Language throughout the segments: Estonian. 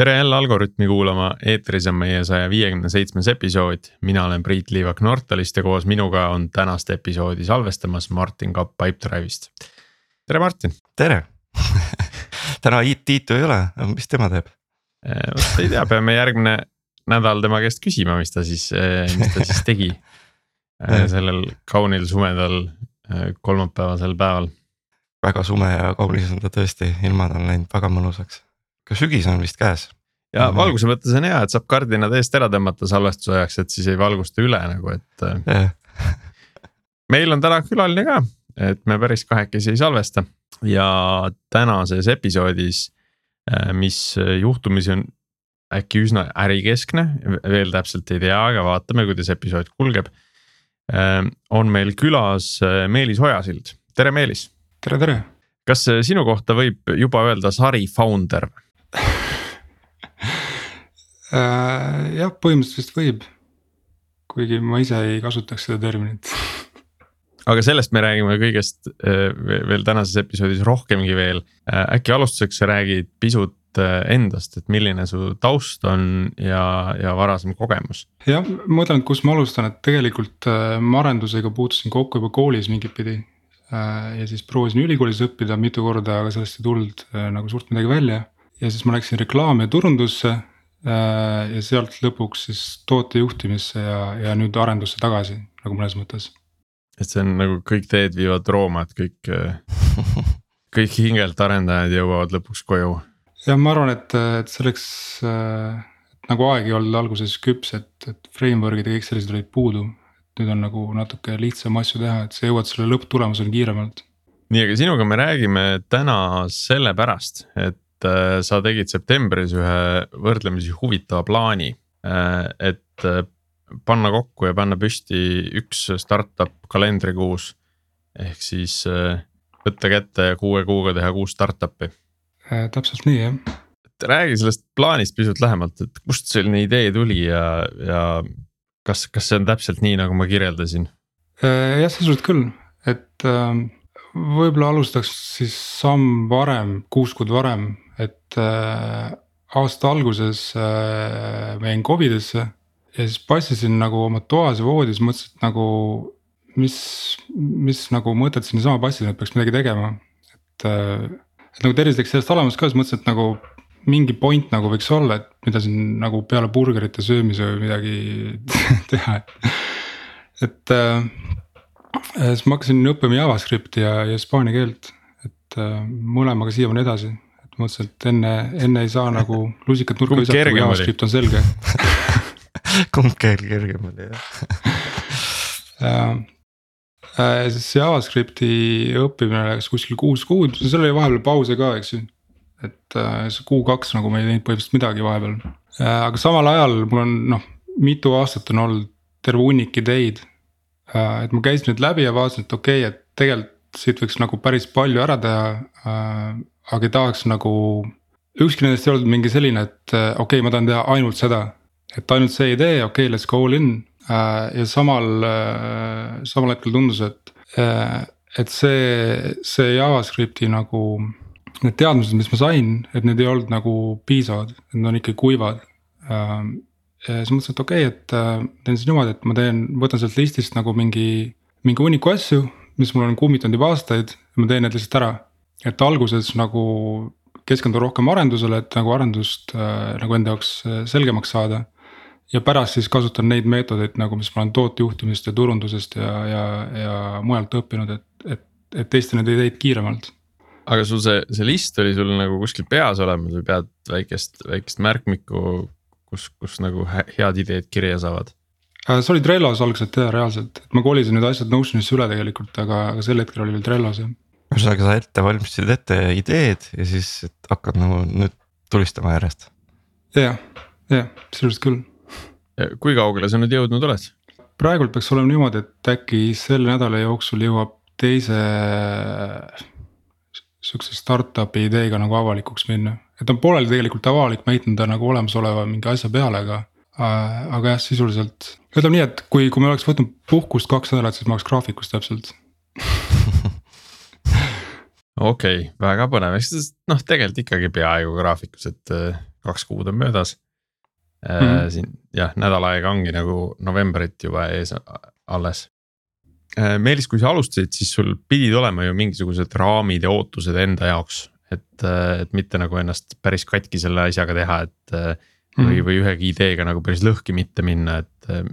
tere jälle Algorütmi kuulama, eetris on meie saja viiekümne seitsmes episood. mina olen Priit Liivak Nortalist ja koos minuga on tänast episoodi salvestamas Martin Kapp Pipedrive'ist. tere, Martin. tere täna Tiitu ei ole, mis tema teeb? Äh, vot ei tea, peame järgmine nädal tema käest küsima, mis ta siis, äh, mis ta siis tegi äh, sellel kaunil sumedal kolmapäevasel päeval. väga sume ja kaunis on ta tõesti, ilmad on läinud väga mõnusaks ka sügis on vist käes. ja mm -hmm. valguse mõttes on hea, et saab kardinad eest ära tõmmata salvestuse ajaks, et siis ei valgusta üle nagu, et yeah. meil on täna külaline ka, et me päris kahekesi ei salvesta ja tänases episoodis, äh, mis juhtumisi on äkki üsna ärikeskne, veel täpselt ei tea, aga vaatame, kuidas episood kulgeb. Äh, on meil külas äh, Meelis Ojasild, tere Meelis. tere, tere. kas sinu kohta võib juba öelda sari founder? Äh, jah, põhimõtteliselt võib, kuigi ma ise ei kasutaks seda terminit aga sellest me räägime kõigest äh, veel tänases episoodis rohkemgi veel. Äh, äkki alustuseks sa räägid pisut endast, et milline su taust on ja, ja varasem kogemus? jah, ma mõtlen, et kust ma alustan, et tegelikult ma arendusega puutusin kokku juba koolis mingit pidi. ja siis proovisin ülikoolis õppida mitu korda, aga sellest ei tulnud nagu suurt midagi välja. Ja siis ma läksin reklaami ja turundusse Äh, ja sealt lõpuks siis tootejuhtimisse ja, ja nüüd arendusse tagasi nagu mõnes mõttes. et see on nagu kõik teed viivad Rooma, et kõik, äh, kõik hingelt arendajad jõuavad lõpuks koju. jah, ma arvan, et, et selleks äh, nagu aeg ei olnud alguses küps, et, et framework'id ja kõik sellised olid puudu. nüüd on nagu natuke lihtsam asju teha, et sa jõuad selle lõpptulemuseni kiiremalt nii, aga sinuga me räägime täna sellepärast, et Äh, sa tegid septembris ühe võrdlemisi huvitava plaani, äh, et äh, panna kokku ja panna püsti üks startup kalendrikuus. ehk siis võtta kätte ja kuue kuuga teha kuus startup'i. täpselt nii jah. et räägi sellest plaanist pisut lähemalt, et kust selline idee tuli ja, ja kas, kas see on täpselt nii, nagu ma kirjeldasin? jah, sisuliselt küll, et võib-olla alustaks siis samm varem, kuus kuud varem et äh, aasta alguses äh, ma jäin Covidisse ja siis passisin nagu oma toas ja voodis, mõtlesin, et nagu mis, mis nagu mõtet sinna sama passida, et peaks midagi tegema. et, äh, et nagu tervis läks sellest olemas ka, siis mõtlesin, et nagu mingi point nagu võiks olla, et mida siin nagu peale burgerite söömise või midagi teha. et äh, siis ma hakkasin õppima JavaScripti ja, ja hispaania keelt, et äh, mõlemaga siiamaani edasi et enne, enne ei saa nagu lusikat nurka visata, kui JavaScript on selge. Kumb keel kergem oli jah? Äh,. siis JavaScripti õppimine läks kuskil kuus kuud, seal oli vahepeal pause ka, eks ju. et äh, see kuu-kaks nagu ma ei teinud põhimõtteliselt midagi vahepeal. Äh,, aga samal ajal mul on noh, mitu aastat on olnud terve hunnik ideid. Et ma käisin nüüd läbi ja vaatasin, et okei okay,, et tegelikult siit võiks nagu päris palju ära teha aga tahaks nagu, ükski nendest ei olnud mingi selline, et äh, okei okay,, ma tahan teha ainult seda. et ainult see idee, okei okay,, let's go all in äh, ja samal, äh, samal hetkel tundus, et, et see, see JavaScripti nagu. Need teadmised, mis ma sain, et need ei olnud nagu piisavad, need on ikkagi kuivad. ja siis mõtlesin, et okei okay,, et teen siis niimoodi, et ma teen, võtan sealt listist nagu mingi, mingi hunniku asju, mis mul on kummitanud juba aastaid ja ma teen need lihtsalt ära et alguses nagu keskendun rohkem arendusele, et nagu arendust äh, nagu enda jaoks äh, selgemaks saada. ja pärast siis kasutan neid meetodeid nagu, mis ma olen tootejuhtimisest ja turundusest ja, ja, ja mujalt õppinud, et, et, et teiste neid ideid kiiremalt. aga sul see, see list oli sul nagu kuskil peas olemas või pead väikest, väikest märkmikku, kus, kus nagu head ideed kirja saavad? Äh, see oli Trellos algselt jah, reaalselt, et ma kolisin need asjad Notionisse üle tegelikult, aga, aga sel hetkel oli veel Trellos jah ühesõnaga sa ette valmistasid ette ideed ja siis hakkad nagu nüüd tulistama järjest. jah, jah, sisuliselt küll. kui kaugele sa nüüd jõudnud oled? praegult peaks olema niimoodi, et äkki selle nädala jooksul jõuab teise sihukese startup'i ideega nagu avalikuks minna. et on pooleli tegelikult avalik, ma ehitan ta nagu olemasoleva mingi asja peale, aga. aga jah, sisuliselt ütleme nii, et kui, kui me oleks võtnud puhkust kaks nädalat, siis ma oleks graafikus täpselt okei okay,, väga põnev, eks noh, tegelikult ikkagi peaaegu graafikus, et äh, kaks kuud on möödas mm. -hmm. siin jah, nädal aega ongi nagu novembrit juba ees alles. Meelis, kui sa alustasid, siis sul pidid olema ju mingisugused raamid ja ootused enda jaoks, et, et mitte nagu ennast päris katki selle asjaga teha, et mm. -hmm. või, või ühegi ideega nagu päris lõhki mitte minna, et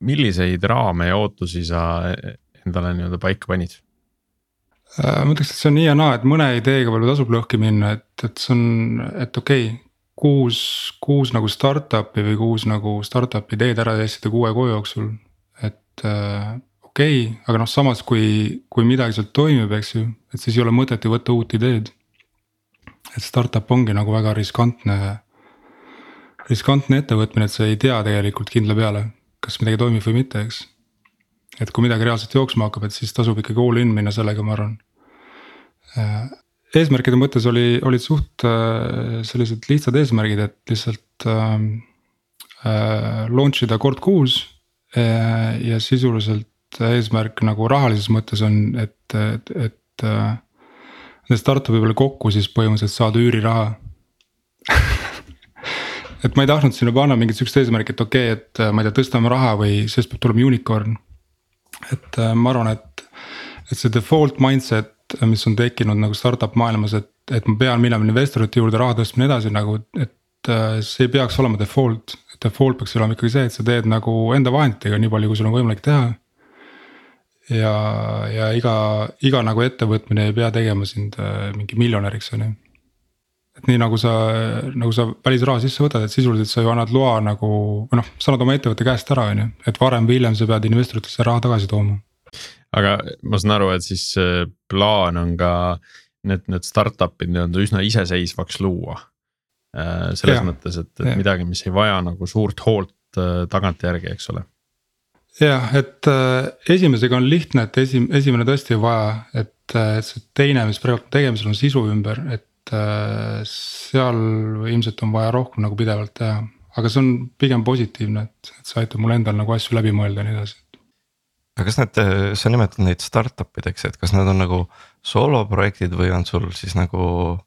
milliseid raame ja ootusi sa endale nii-öelda paika panid? Äh, ma ütleks, et see on nii ja naa, et mõne ideega võib-olla tasub lõhki minna, et, et see on, et okei okay, kuus, kuus nagu startup'i või kuus nagu startup ideed ära testida kuue kuu jooksul. et äh, okei okay,, aga noh, samas kui, kui midagi sealt toimib, eks ju, et siis ei ole mõtet ju võtta uut ideed. et startup ongi nagu väga riskantne, riskantne ettevõtmine, et sa ei tea tegelikult kindla peale, kas midagi toimib või mitte, eks. Et kui midagi reaalselt jooksma hakkab, et siis tasub ikkagi all in minna sellega, ma arvan äh, eesmärkide mõttes oli, olid suht äh, sellised lihtsad eesmärgid, et lihtsalt äh, äh, launch ida kord kuus äh,. ja sisuliselt eesmärk nagu rahalises mõttes on, et, et, et äh, nende startup'i peale kokku siis põhimõtteliselt saada üüriraha et ma ei tahtnud sinna panna mingit sihukest eesmärki, et okei okay,, et ma ei tea, tõstame raha või sellest peab tulema unicorn. Et äh, ma arvan, et, et see default mindset mis on tekkinud nagu startup maailmas, et, et ma pean minema investorite juurde raha tõstma ja nii edasi nagu, et äh, see ei peaks olema default. Default peaks olema ikkagi see, et sa teed nagu enda vahenditega nii palju, kui sul on võimalik teha. ja, ja iga, iga nagu ettevõtmine ei pea tegema sind äh, mingi miljonäriks, on ju. Et nii nagu sa, nagu sa välisraha sisse võtad, et sisuliselt sa ju annad loa nagu, või noh, sa annad oma ettevõtte käest ära, on ju, et varem või hiljem sa pead investoritesse raha tagasi tooma aga ma saan aru, et siis plaan on ka need, need startup'id nii-öelda üsna iseseisvaks luua. Äh, selles ja, mõttes, et, et ja. midagi, mis ei vaja nagu suurt hoolt äh, tagantjärgi, eks ole. jah, et äh, esimesega on lihtne, et esim-, esimene tõesti ei vaja, et, et see teine, mis praegu tegemisel on sisu ümber, et seal ilmselt on vaja rohkem nagu pidevalt teha aga see on pigem positiivne, et, et see aitab mul endal nagu asju läbi mõelda ja nii edasi aga kas need, sa nimetad neid startup ideks, et kas need on nagu sooloprojektid või on sul siis nagu.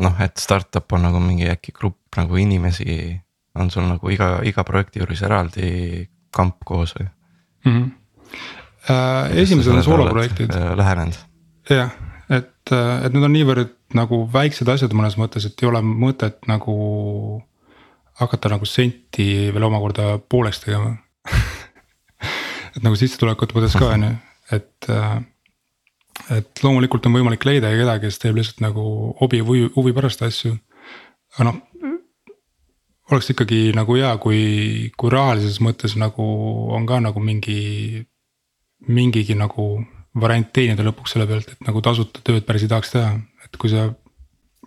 noh, et startup on nagu mingi äkki grupp nagu inimesi, on sul nagu iga, iga projekti juures eraldi kamp koos või mm? -hmm. Äh, esimesed on sooloprojektid. Äh, lähenenud. jah, et, äh, et need on niivõrd nagu väiksed asjad mõnes mõttes, et ei ole mõtet nagu hakata nagu senti veel omakorda pooleks tegema et nagu sissetulekute mõttes ka on ju, et äh, et loomulikult on võimalik leida kedagi, kes teeb lihtsalt nagu hobi või huvi pärast asju. aga noh, oleks ikkagi nagu hea, kui, kui rahalises mõttes nagu on ka nagu mingi, mingigi nagu variant teenida lõpuks selle pealt, et nagu tasuta tööd päris ei tahaks teha, et kui sa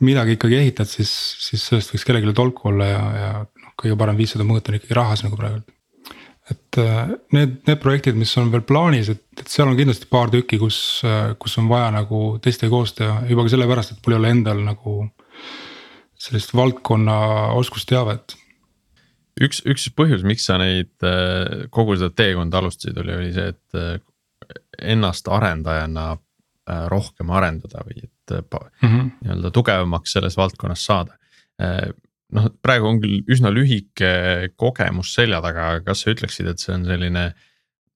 midagi ikkagi ehitad, siis, siis sellest võiks kellelegi tolku olla ja, ja noh, kõige parem viis seda mõõta on ikkagi rahas nagu praegu et äh, need, need projektid, mis on veel plaanis, et, et seal on kindlasti paar tükki, kus, äh, kus on vaja nagu teistega koos teha, juba ka sellepärast, et mul ei ole endal nagu. sellist valdkonna oskusteavet. üks, üks põhjus, miks sa neid, äh, kogu seda teekonda alustasid, oli, oli see, et ennast arendajana rohkem arendada või et mm -hmm. nii-öelda tugevamaks selles valdkonnas saada noh, praegu on küll üsna lühike kogemus selja taga, aga kas sa ütleksid, et see on selline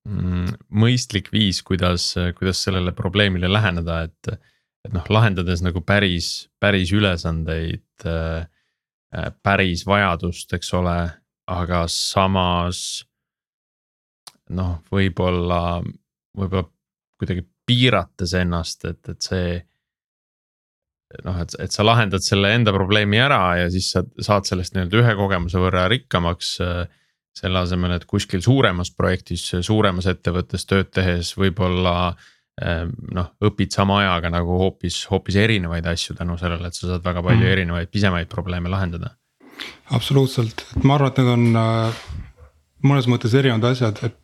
mm, mõistlik viis, kuidas, kuidas sellele probleemile läheneda, et. et noh, lahendades nagu päris, päris ülesandeid äh,, päris vajadust, eks ole, aga samas. noh, võib-olla, võib-olla kuidagi piirates ennast, et, et see noh, et, et sa lahendad selle enda probleemi ära ja siis sa saad sellest nii-öelda ühe kogemuse võrra rikkamaks. Äh, selle asemel, et kuskil suuremas projektis, suuremas ettevõttes tööd tehes võib-olla äh, noh, õpid sama ajaga nagu hoopis, hoopis erinevaid asju tänu sellele, et sa saad väga palju mm. erinevaid pisemaid probleeme lahendada. absoluutselt, et ma arvan, et need on äh, mõnes mõttes erinevad asjad, et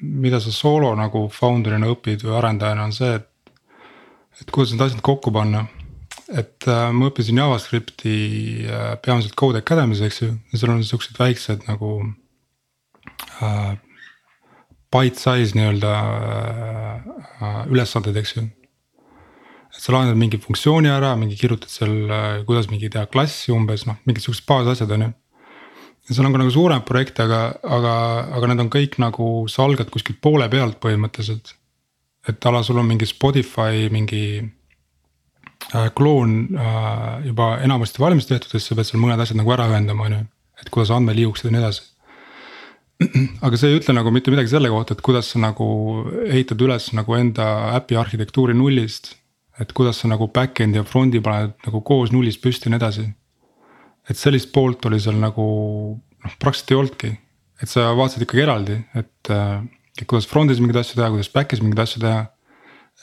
mida sa soolo nagu founder'ina õpid või arendajana on see, et. et kuidas need asjad kokku panna et äh, ma õppisin JavaScripti äh, peamiselt Code Academy's, eks ju, ja seal on siuksed väiksed nagu äh,. Bite size nii-öelda äh, ülesanded, eks ju. et sa lahendad mingi funktsiooni ära, mingi kirjutad seal, äh, kuidas mingi teha klassi umbes noh, mingid siuksed baasasjad on ju. Ja seal on ka nagu suurem projekt, aga, aga, aga need on kõik nagu, sa algad kuskilt poole pealt põhimõtteliselt. et ala sul on mingi Spotify mingi äh, kloon äh, juba enamasti valmis tehtud ja siis sa pead seal mõned asjad nagu ära ühendama, on ju. et kuidas andmed liiguksid ja nii edasi aga see ei ütle nagu mitte midagi selle kohta, et kuidas sa nagu ehitad üles nagu enda äpi arhitektuuri nullist. et kuidas sa nagu back-end'i ja front'i paned nagu koos nullist püsti ja nii edasi. Et sellist poolt oli seal nagu noh, praktiliselt ei olnudki, et sa vaatasid ikkagi eraldi, et, et kuidas front'is mingeid asju teha, kuidas back'is mingeid asju teha.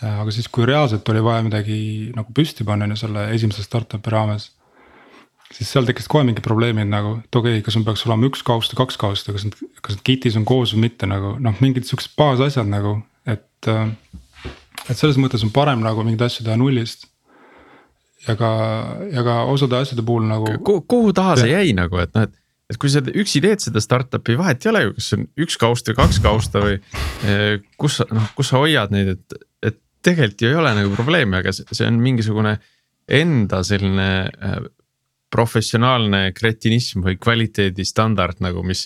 aga siis, kui reaalselt oli vaja midagi nagu püsti panna on ju selle esimese startup'i raames siis seal tekkisid kohe mingid probleemid nagu, et okei okay,, kas mul peaks olema üks kausta, kaks kausta, kas need, kas need kit'is on koos või mitte nagu noh, mingid siuksed baasasjad nagu, et. Äh, et selles mõttes on parem nagu mingeid asju teha nullist. Ja ka, ja ka osade asjade puhul nagu. kuhu taha see jäi nagu, et noh, et et kui sa üksi teed seda startup'i, vahet ei ole ju, kas see on üks kaust või kaks kausta või eh, kus sa noh, kus sa hoiad neid, et, et tegelikult ju ei ole nagu probleemi, aga see on mingisugune enda selline eh, professionaalne kretinism või kvaliteedistandard nagu, mis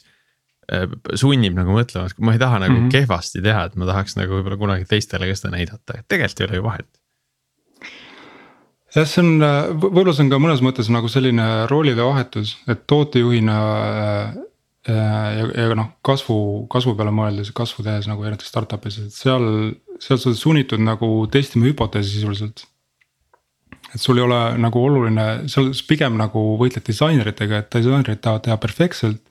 äh, sunnib nagu mõtlema, et ma ei taha nagu mm -hmm. kehvasti teha, et ma tahaks nagu võib-olla kunagi teistele ka seda näidata, et tegelikult ei ole ju vahet. Jah, see on, äh, võib-olla see on ka mõnes mõttes nagu selline roolide vahetus, et tootejuhina äh, ja, ja noh, kasvu, kasvu peale mõeldes, kasvu tehes nagu erinevates startup'is, et seal, seal sa oled sunnitud nagu testima hüpoteesi sisuliselt et sul ei ole nagu oluline, seal pigem nagu võitled disaineritega, et disainerid tahavad teha perfektselt.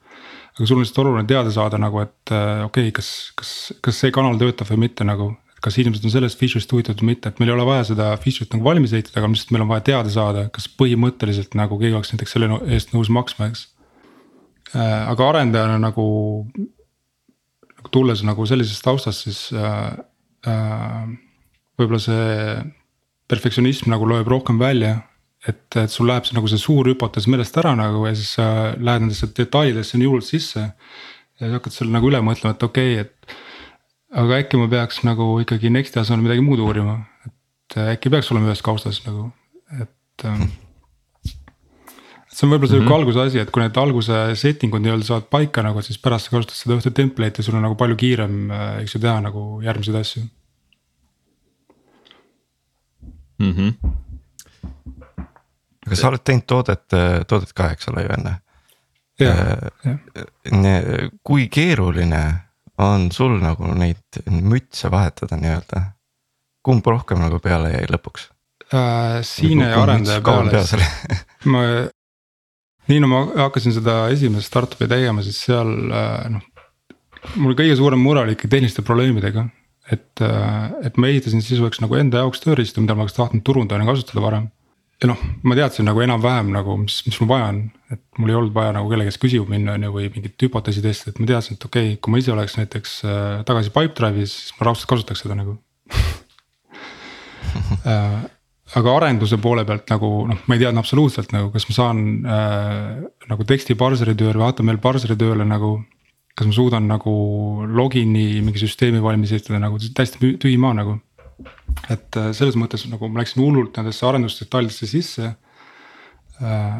aga sul on lihtsalt oluline teada saada nagu, et äh, okei okay,, kas, kas, kas see kanal töötab või mitte nagu. Kas inimesed on sellest feature'ist huvitatud või mitte, et meil ei ole vaja seda feature'it nagu valmis ehitada, aga lihtsalt meil on vaja teada saada, kas põhimõtteliselt nagu keegi oleks näiteks selle eest nõus maksma, eks äh,. aga arendajana nagu, nagu tulles nagu sellisest taustast, siis äh, äh, võib-olla see perfektsionism nagu loeb rohkem välja. et, et sul läheb see nagu see suur hüpotees meelest ära nagu ja siis sa lähed nendesse detailidesse nii hullult sisse. ja hakkad seal nagu üle mõtlema, et okei okay,, et. Aga äkki ma peaks nagu ikkagi Next'i asemel midagi muud uurima, et äkki peaks olema ühes kaustas nagu, et ähm, see on võib-olla sihuke mm -hmm. alguse asi, et kui need alguse setting ud nii-öelda saavad paika nagu, siis pärast sa kasutad seda ühte template'i, sul on nagu palju kiirem, äh, eks ju, teha nagu järgmiseid asju mm. -hmm. aga sa oled teinud toodet, toodet ka, eks ole ju enne. Äh, kui keeruline on sul nagu neid mütse vahetada nii-öelda, kumb rohkem nagu peale jäi lõpuks äh,? Siine ja arendaja peale, ma nii no ma hakkasin seda esimest startup'i tegema, siis seal äh, noh. mul kõige suurem mure oli ikka tehniliste probleemidega, et, äh, et ma ehitasin sisuliselt nagu enda jaoks tööriistu, mida ma oleks tahtnud turundajana kasutada varem. Ja noh, ma teadsin nagu enam-vähem nagu, mis, mis mul vaja on, et mul ei olnud vaja nagu kellegi käest küsima minna, on ju, või mingit hüpoteesi testida, et ma teadsin, et okei okay,, kui ma ise oleks näiteks äh, tagasi Pipedrive'is, siis ma raudselt kasutaks seda nagu. Äh, aga arenduse poole pealt nagu noh, ma ei teadnud absoluutselt nagu, kas ma saan äh, nagu teksti parseri tööle või HTML parseri tööle nagu kas ma suudan nagu login'i mingi süsteemi valmis ehitada nagu täiesti tühi maa nagu. Et äh, selles mõttes nagu ma läksin hullult nendesse arendusdetailidesse sisse. Äh,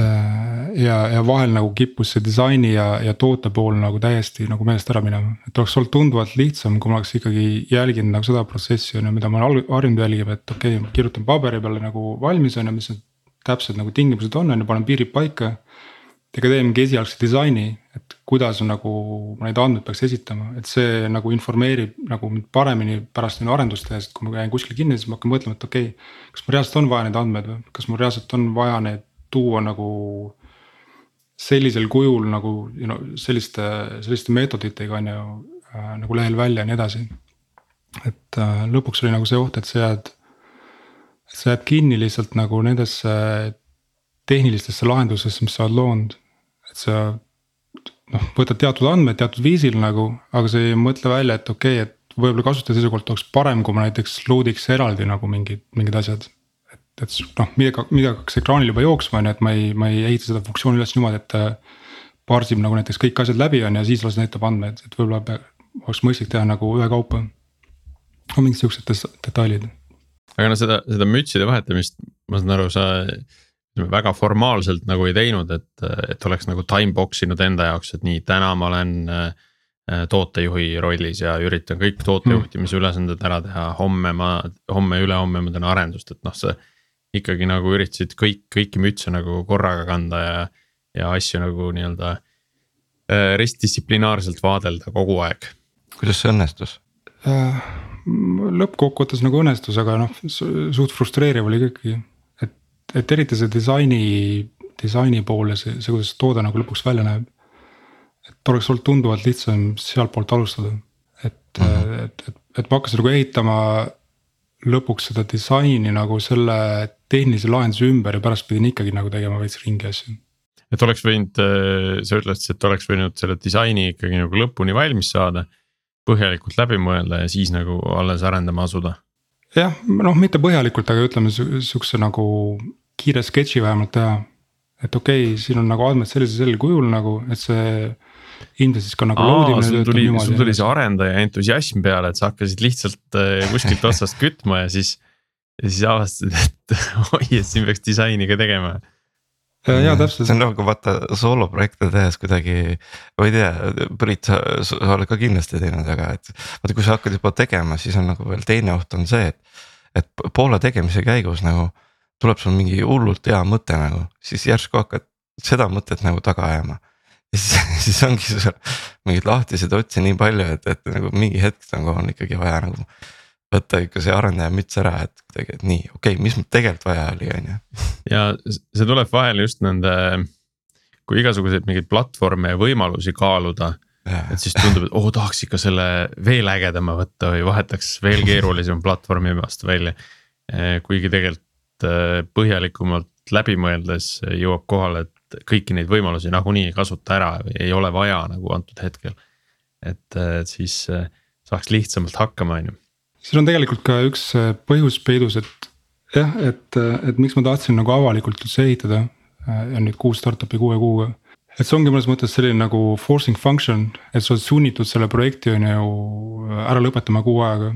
äh, ja, ja vahel nagu kippus see disaini ja, ja toote pool nagu täiesti nagu meelest ära minema, et oleks olnud tunduvalt lihtsam, kui ma oleks ikkagi jälginud nagu seda protsessi on ju, mida ma olen harjunud jälgima, et okei okay,, kirjutan paberi peale nagu valmis on ju, mis need täpsed nagu tingimused on, on ju, panen piirid paika teen mingi esialgse disaini, et kuidas nagu neid andmeid peaks esitama, et see nagu informeerib nagu mind paremini pärast minu arendust tehes, et kui ma käin kuskil kinni, siis ma hakkan mõtlema, et okei okay,. kas mul reaalselt on vaja neid andmeid või kas mul reaalselt on vaja need tuua nagu sellisel kujul nagu you know, selliste, selliste meetoditega on ju äh, nagu lehel välja ja nii edasi. et äh, lõpuks oli nagu see oht, et sa jääd, sa jääd kinni lihtsalt nagu nendesse tehnilistesse lahendusesse, mis sa oled loonud et sa noh, võtad teatud andmed teatud viisil nagu, aga sa ei mõtle välja, et okei okay,, et võib-olla kasutaja seisukohalt oleks parem, kui ma näiteks load'iks eraldi nagu mingid, mingid asjad. et, et noh, midagi, midagi hakkaks ekraanil juba jooksma, on ju, et ma ei, ma ei ehita seda funktsiooni üles niimoodi, et ta. parsib nagu näiteks kõik asjad läbi on ja siis alles näitab andmeid, et võib-olla oleks mõistlik teha nagu ühekaupa. on mingid siuksed detailid aga no seda, seda mütside vahetamist, ma saan aru, sa väga formaalselt nagu ei teinud, et, et oleks nagu time box inud enda jaoks, et nii, täna ma olen äh, tootejuhi rollis ja üritan kõik tootejuhtimise ülesanded ära teha, homme ma, homme-ülehomme ma teen arendust, et noh, sa. ikkagi nagu üritasid kõik, kõiki mütse nagu korraga kanda ja, ja asju nagu nii-öelda äh, ristdistsiplinaarselt vaadelda kogu aeg. kuidas see õnnestus äh,? lõppkokkuvõttes nagu õnnestus, aga noh, suht frustreeriv oli ikkagi et eriti see disaini, disaini pool ja see, see, kuidas toode nagu lõpuks välja näeb. et oleks olnud tunduvalt lihtsam sealtpoolt alustada, et mm, -hmm. et, et, et ma hakkasin nagu ehitama lõpuks seda disaini nagu selle tehnilise lahenduse ümber ja pärast pidin ikkagi nagu tegema veits ringi asju. et oleks võinud, äh, sa ütlesid, et oleks võinud selle disaini ikkagi nagu lõpuni valmis saada. põhjalikult läbi mõelda ja siis nagu alles arendama asuda. jah, noh, mitte põhjalikult, aga ütleme sihukese nagu kiire sketši vähemalt teha. et okei okay,, siin on nagu andmed sellisel, sellisel kujul nagu, et see ilmselt siis ka nagu load imine töötab tuli, niimoodi. sul tuli see arendaja entusiasm peale, et sa hakkasid lihtsalt äh, kuskilt otsast kütma ja siis. ja siis avastasid, et oi, et siin peaks disaini ka tegema ja täpselt. see on nagu vaata sooloprojekte tehes kuidagi, ma ei tea, Priit, sa, sa oled ka kindlasti teinud, aga et. vaata, kui sa hakkad juba tegema, siis on nagu veel teine oht on see, et, et poole tegemise käigus nagu tuleb sul mingi hullult hea mõte nagu, siis järsku hakkad seda mõtet nagu taga ajama. ja siis, siis ongi sul mingeid lahtiseid otsi nii palju, et, et nagu mingi hetk nagu on ikkagi vaja nagu. võtta ikka see arendaja müts ära, et kuidagi, et nii, okei okay,, mis mul tegelikult vaja oli, on ju. ja see tuleb vahel just nende, kui igasuguseid mingeid platvorme ja võimalusi kaaluda et siis tundub, et oo oh, tahaks ikka selle veel ägedama võtta või vahetaks veel keerulisema platvormi vastu välja. kuigi tegelikult põhjalikumalt läbi mõeldes jõuab kohale, et kõiki neid võimalusi nagunii ei kasuta ära või ei ole vaja nagu antud hetkel. et, äh, siis äh, saaks lihtsamalt hakkama, on ju. siin on tegelikult ka üks põhjus peidus, et jah, et, et miks ma tahtsin nagu avalikult üldse ehitada ja nüüd kuus startup'i kuue kuuga et see ongi mõnes mõttes selline nagu forcing function, et sa oled sunnitud selle projekti on ju ära lõpetama kuu ajaga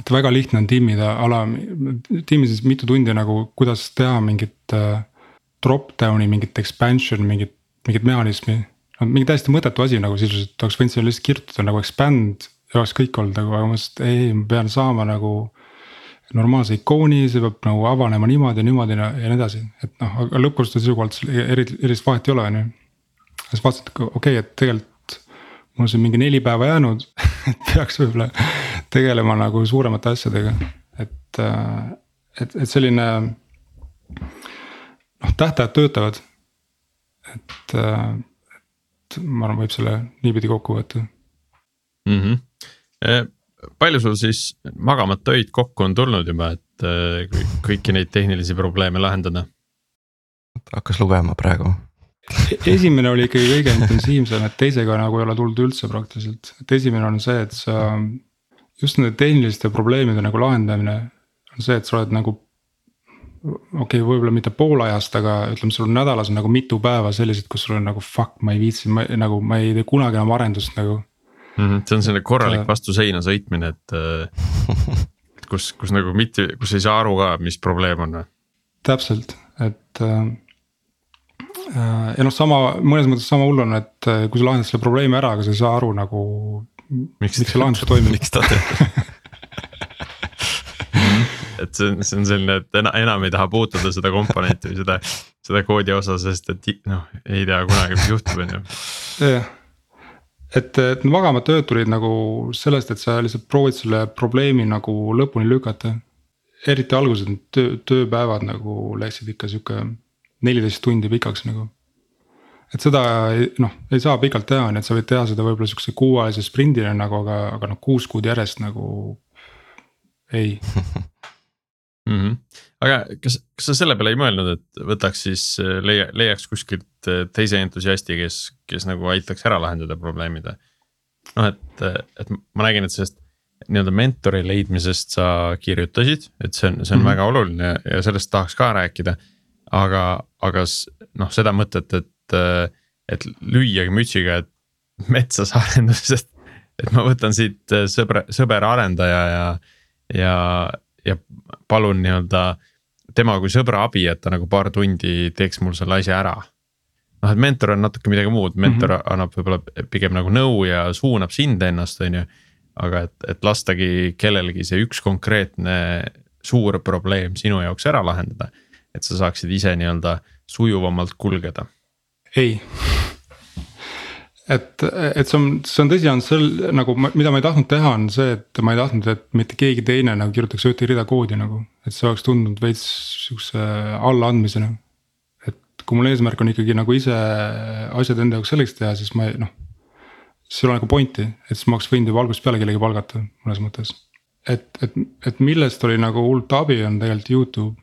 et väga lihtne on timmida ala, timmides mitu tundi nagu, kuidas teha mingit äh, drop-down'i, mingit expansion, mingit, mingit mehhanismi. no mingi täiesti mõttetu asi nagu sisuliselt, oleks võinud sinna lihtsalt kirjutada nagu expand ja oleks kõik olnud nagu, aga ma mõtlesin, et ei, ma pean saama nagu. normaalse ikooni, see peab nagu avanema niimoodi niimoodi ja, nii edasi, et noh, aga lõppkasutaja seisukohalt eri, erilist vahet ei ole, on ju. siis vaatasin, et okei okay,, et tegelikult mul on siin mingi neli päeva jäänud et peaks võib-olla tegelema nagu suuremate asjadega, et, äh, et, et selline. noh, tähtajad töötavad. et, äh, et ma arvan, võib selle niipidi kokku võtta mm. -hmm. palju sul siis magamata öid kokku on tulnud juba, et kõiki neid tehnilisi probleeme lahendada? hakkas lugema praegu esimene oli ikkagi kõige intensiivsem, et teisega nagu ei ole tulnud üldse praktiliselt, et esimene on see, et sa. Just nende tehniliste probleemide nagu lahendamine on see, et sa oled nagu. okei okay,, võib-olla mitte pool ajast, aga ütleme, sul on nädalas on nagu mitu päeva sellised, kus sul on nagu fuck, ma ei viitsi, ma nagu ma ei tee kunagi enam arendust nagu mm. -hmm, see on selline korralik vastu seina sõitmine, et äh, kus, kus nagu mitte, kus ei saa aru ka, mis probleem on. täpselt, et äh, Äh, ja noh, sama mõnes mõttes sama hull on, et äh, kui sa lahendad selle probleemi ära, aga sa ei saa aru nagu. Miks, miks see lahendus toimib. miks ta teeb et see on, see on selline, et enam, enam ei taha puutuda seda komponenti või seda, seda koodi osa, sest et noh, ei tea kunagi, mis juhtub, on ju. jah, et, et magamata ööd tulid nagu sellest, et sa lihtsalt proovid selle probleemi nagu lõpuni lükata. eriti alguses need töö, tööpäevad nagu läksid ikka sihuke neliteist tundi pikaks nagu. Et seda noh, ei saa pikalt teha, nii et sa võid teha seda võib-olla sihukese kuuajalise sprindina nagu, aga, aga noh, kuus kuud järjest nagu ei mm. -hmm. aga kas, kas sa selle peale ei mõelnud, et võtaks siis leia, leiaks kuskilt teise entusiasti, kes, kes nagu aitaks ära lahendada probleemid või? noh, et, et ma nägin, et sellest nii-öelda mentori leidmisest sa kirjutasid, et see on, see on mm -hmm. väga oluline ja sellest tahaks ka rääkida aga, aga noh, seda mõtet, et, et lüüagi mütsiga, et metsas arendusest. et ma võtan siit sõber arendaja ja, ja, ja palun nii-öelda tema kui sõbra abi, et ta nagu paar tundi teeks mul selle asja ära. noh, et mentor on natuke midagi muud, mentor mm -hmm. annab võib-olla pigem nagu nõu ja suunab sind ennast, on ju. aga et, et lastagi kellelgi see üks konkreetne suur probleem sinu jaoks ära lahendada. et sa saaksid ise nii-öelda sujuvamalt kulgeda. Ei et, et see on, see on tõsi, on sel nagu, mida ma ei tahtnud teha, on see, et ma ei tahtnud, et mitte keegi teine nagu kirjutaks ühte rida koodi nagu. et see oleks tundunud veits sihukese allaandmisena. et kui mul eesmärk on ikkagi nagu ise asjad enda jaoks selleks teha, siis ma ei noh. siis ei ole nagu pointi, et siis ma oleks võinud juba algusest peale kellegi palgata mõnes mõttes. et, et, et millest oli nagu hullult abi, on tegelikult Youtube.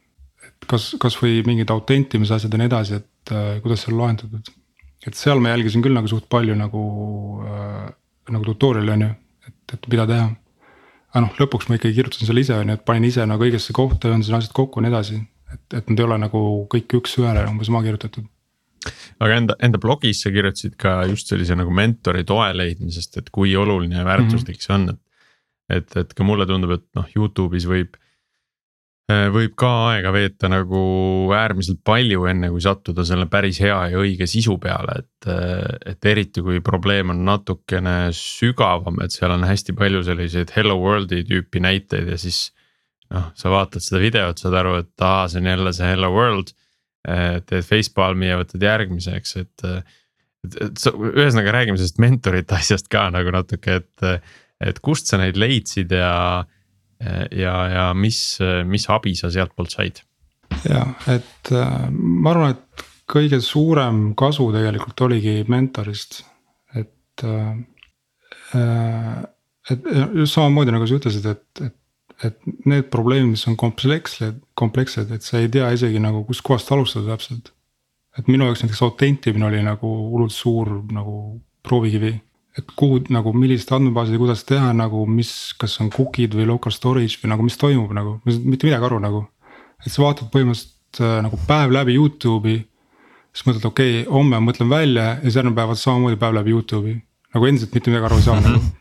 Kas, kasvõi mingid autentimise asjad ja nii edasi, et äh, kuidas see on lahendatud et seal ma jälgisin küll nagu suht palju nagu äh,, nagu tutorial'i on ju, et, et mida teha. aga noh, lõpuks ma ikkagi kirjutasin selle ise on ju, et panin ise nagu õigesse kohta, ühendasin asjad kokku ja nii edasi. et, et nad ei ole nagu kõik üks-ühele umbes maha kirjutatud. aga enda, enda blogis sa kirjutasid ka just sellise nagu mentori toe leidmisest, et kui oluline ja väärtuslik mm -hmm. see on, et. et, et ka mulle tundub, et noh, Youtube'is võib võib ka aega veeta nagu äärmiselt palju, enne kui sattuda selle päris hea ja õige sisu peale, et. Äh, et eriti kui probleem on natukene sügavam, et seal on hästi palju selliseid hello world'i tüüpi näiteid ja siis. noh, sa vaatad seda videot, saad aru, et aa, see on jälle see hello world. Äh, teed facepalm'i ja võtad järgmise, eks, et. et, et ühesõnaga räägime sellest mentorite asjast ka nagu natuke, et, et kust sa neid leidsid ja ja, ja mis, mis abi sa sealtpoolt said? ja, et äh, ma arvan, et kõige suurem kasu tegelikult oligi mentorist, et äh,. äh et just samamoodi nagu sa ütlesid, et, et, et need probleemid, mis on komplekssed, komplekssed, et sa ei tea isegi nagu kuskohast alustada täpselt. et minu jaoks näiteks autentimine oli nagu hullult suur nagu proovikivi et kuhu nagu millised andmebaasid ja kuidas teha nagu, mis, kas on cookie'd või local storage või nagu, mis toimub nagu, mitte midagi aru nagu. et sa vaatad põhimõtteliselt äh, nagu päev läbi Youtube'i. siis mõtled, okei okay,, homme mõtlen välja ja siis järgmine päev samamoodi päev läbi Youtube'i. nagu endiselt mitte midagi aru ei saa nagu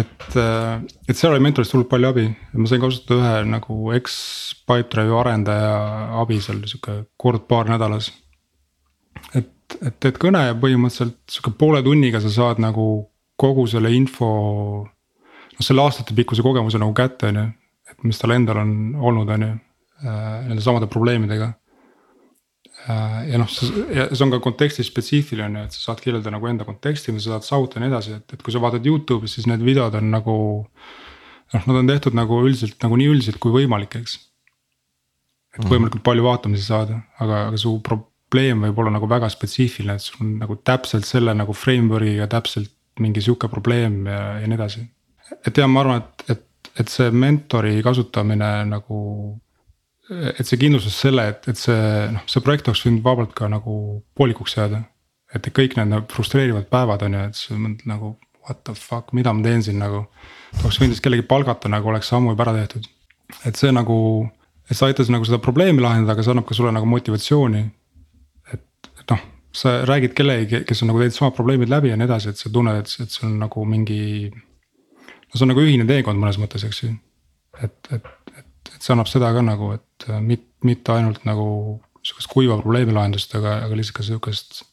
et, äh, et seal oli mentorist hullult palju abi, ma sain kasutada ühe nagu eks Pipedrive'i arendaja abi seal sihuke kord-paar nädalas. Et et teed kõne ja põhimõtteliselt sihuke poole tunniga sa saad nagu kogu selle info. noh, selle aastatepikkuse kogemuse nagu kätte, on ju, et mis tal endal on olnud, on ju, äh, nende samade probleemidega. Äh, ja noh, see on ka konteksti spetsiifiline, et sa saad kirjeldada nagu enda konteksti, mida sa saad saavutada ja nii edasi, et, et kui sa vaatad Youtube'is, siis need videod on nagu. noh, nad on tehtud nagu üldiselt nagu nii üldiselt kui võimalik, eks. et mhm. võimalikult palju vaatamisi saada, aga, aga su pro probleem võib olla nagu väga spetsiifiline, et sul on nagu täpselt selle nagu framework'iga täpselt mingi sihuke probleem ja, ja nii edasi. et jah, ma arvan, et, et, et see mentori kasutamine nagu. et see kindlustas selle, et, et see noh, see projekt oleks võinud vabalt ka nagu poolikuks jääda. et kõik need nagu frustreerivad päevad on ju, et sa mõtled nagu what the fuck, mida ma teen siin nagu. oleks võinud siis kellegi palgata nagu oleks ammu juba ära tehtud. et see nagu, et see aitas nagu seda probleemi lahendada, aga see annab ka sulle nagu motivatsiooni noh, sa räägid kellegi, kes on nagu teinud samad probleemid läbi ja nii edasi, et sa tunned, et, et see on nagu mingi. no see on nagu ühine teekond mõnes mõttes, eks ju. et, et, et, et see annab seda ka nagu, et mit, mitte ainult nagu sihukest kuiva probleemi lahendust, aga, aga lihtsalt ka sihukest.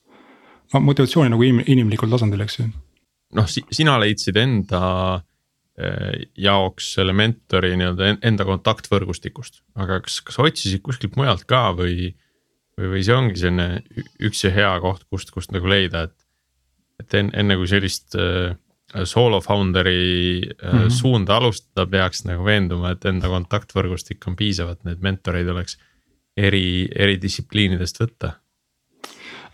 no motivatsiooni nagu inim, inimlikul tasandil, eks ju. noh si, sina leidsid enda eh, jaoks selle mentori nii-öelda enda kontaktvõrgustikust, aga kas, kas otsisid kuskilt mujalt ka või või, või see ongi selline üks ja hea koht, kust, kust nagu leida, et. et enne, enne kui sellist äh, solo founder'i äh, mm -hmm. suunda alustada, peaks nagu veenduma, et enda kontaktvõrgustik on piisav, et neid mentoreid oleks eri, eri distsipliinidest võtta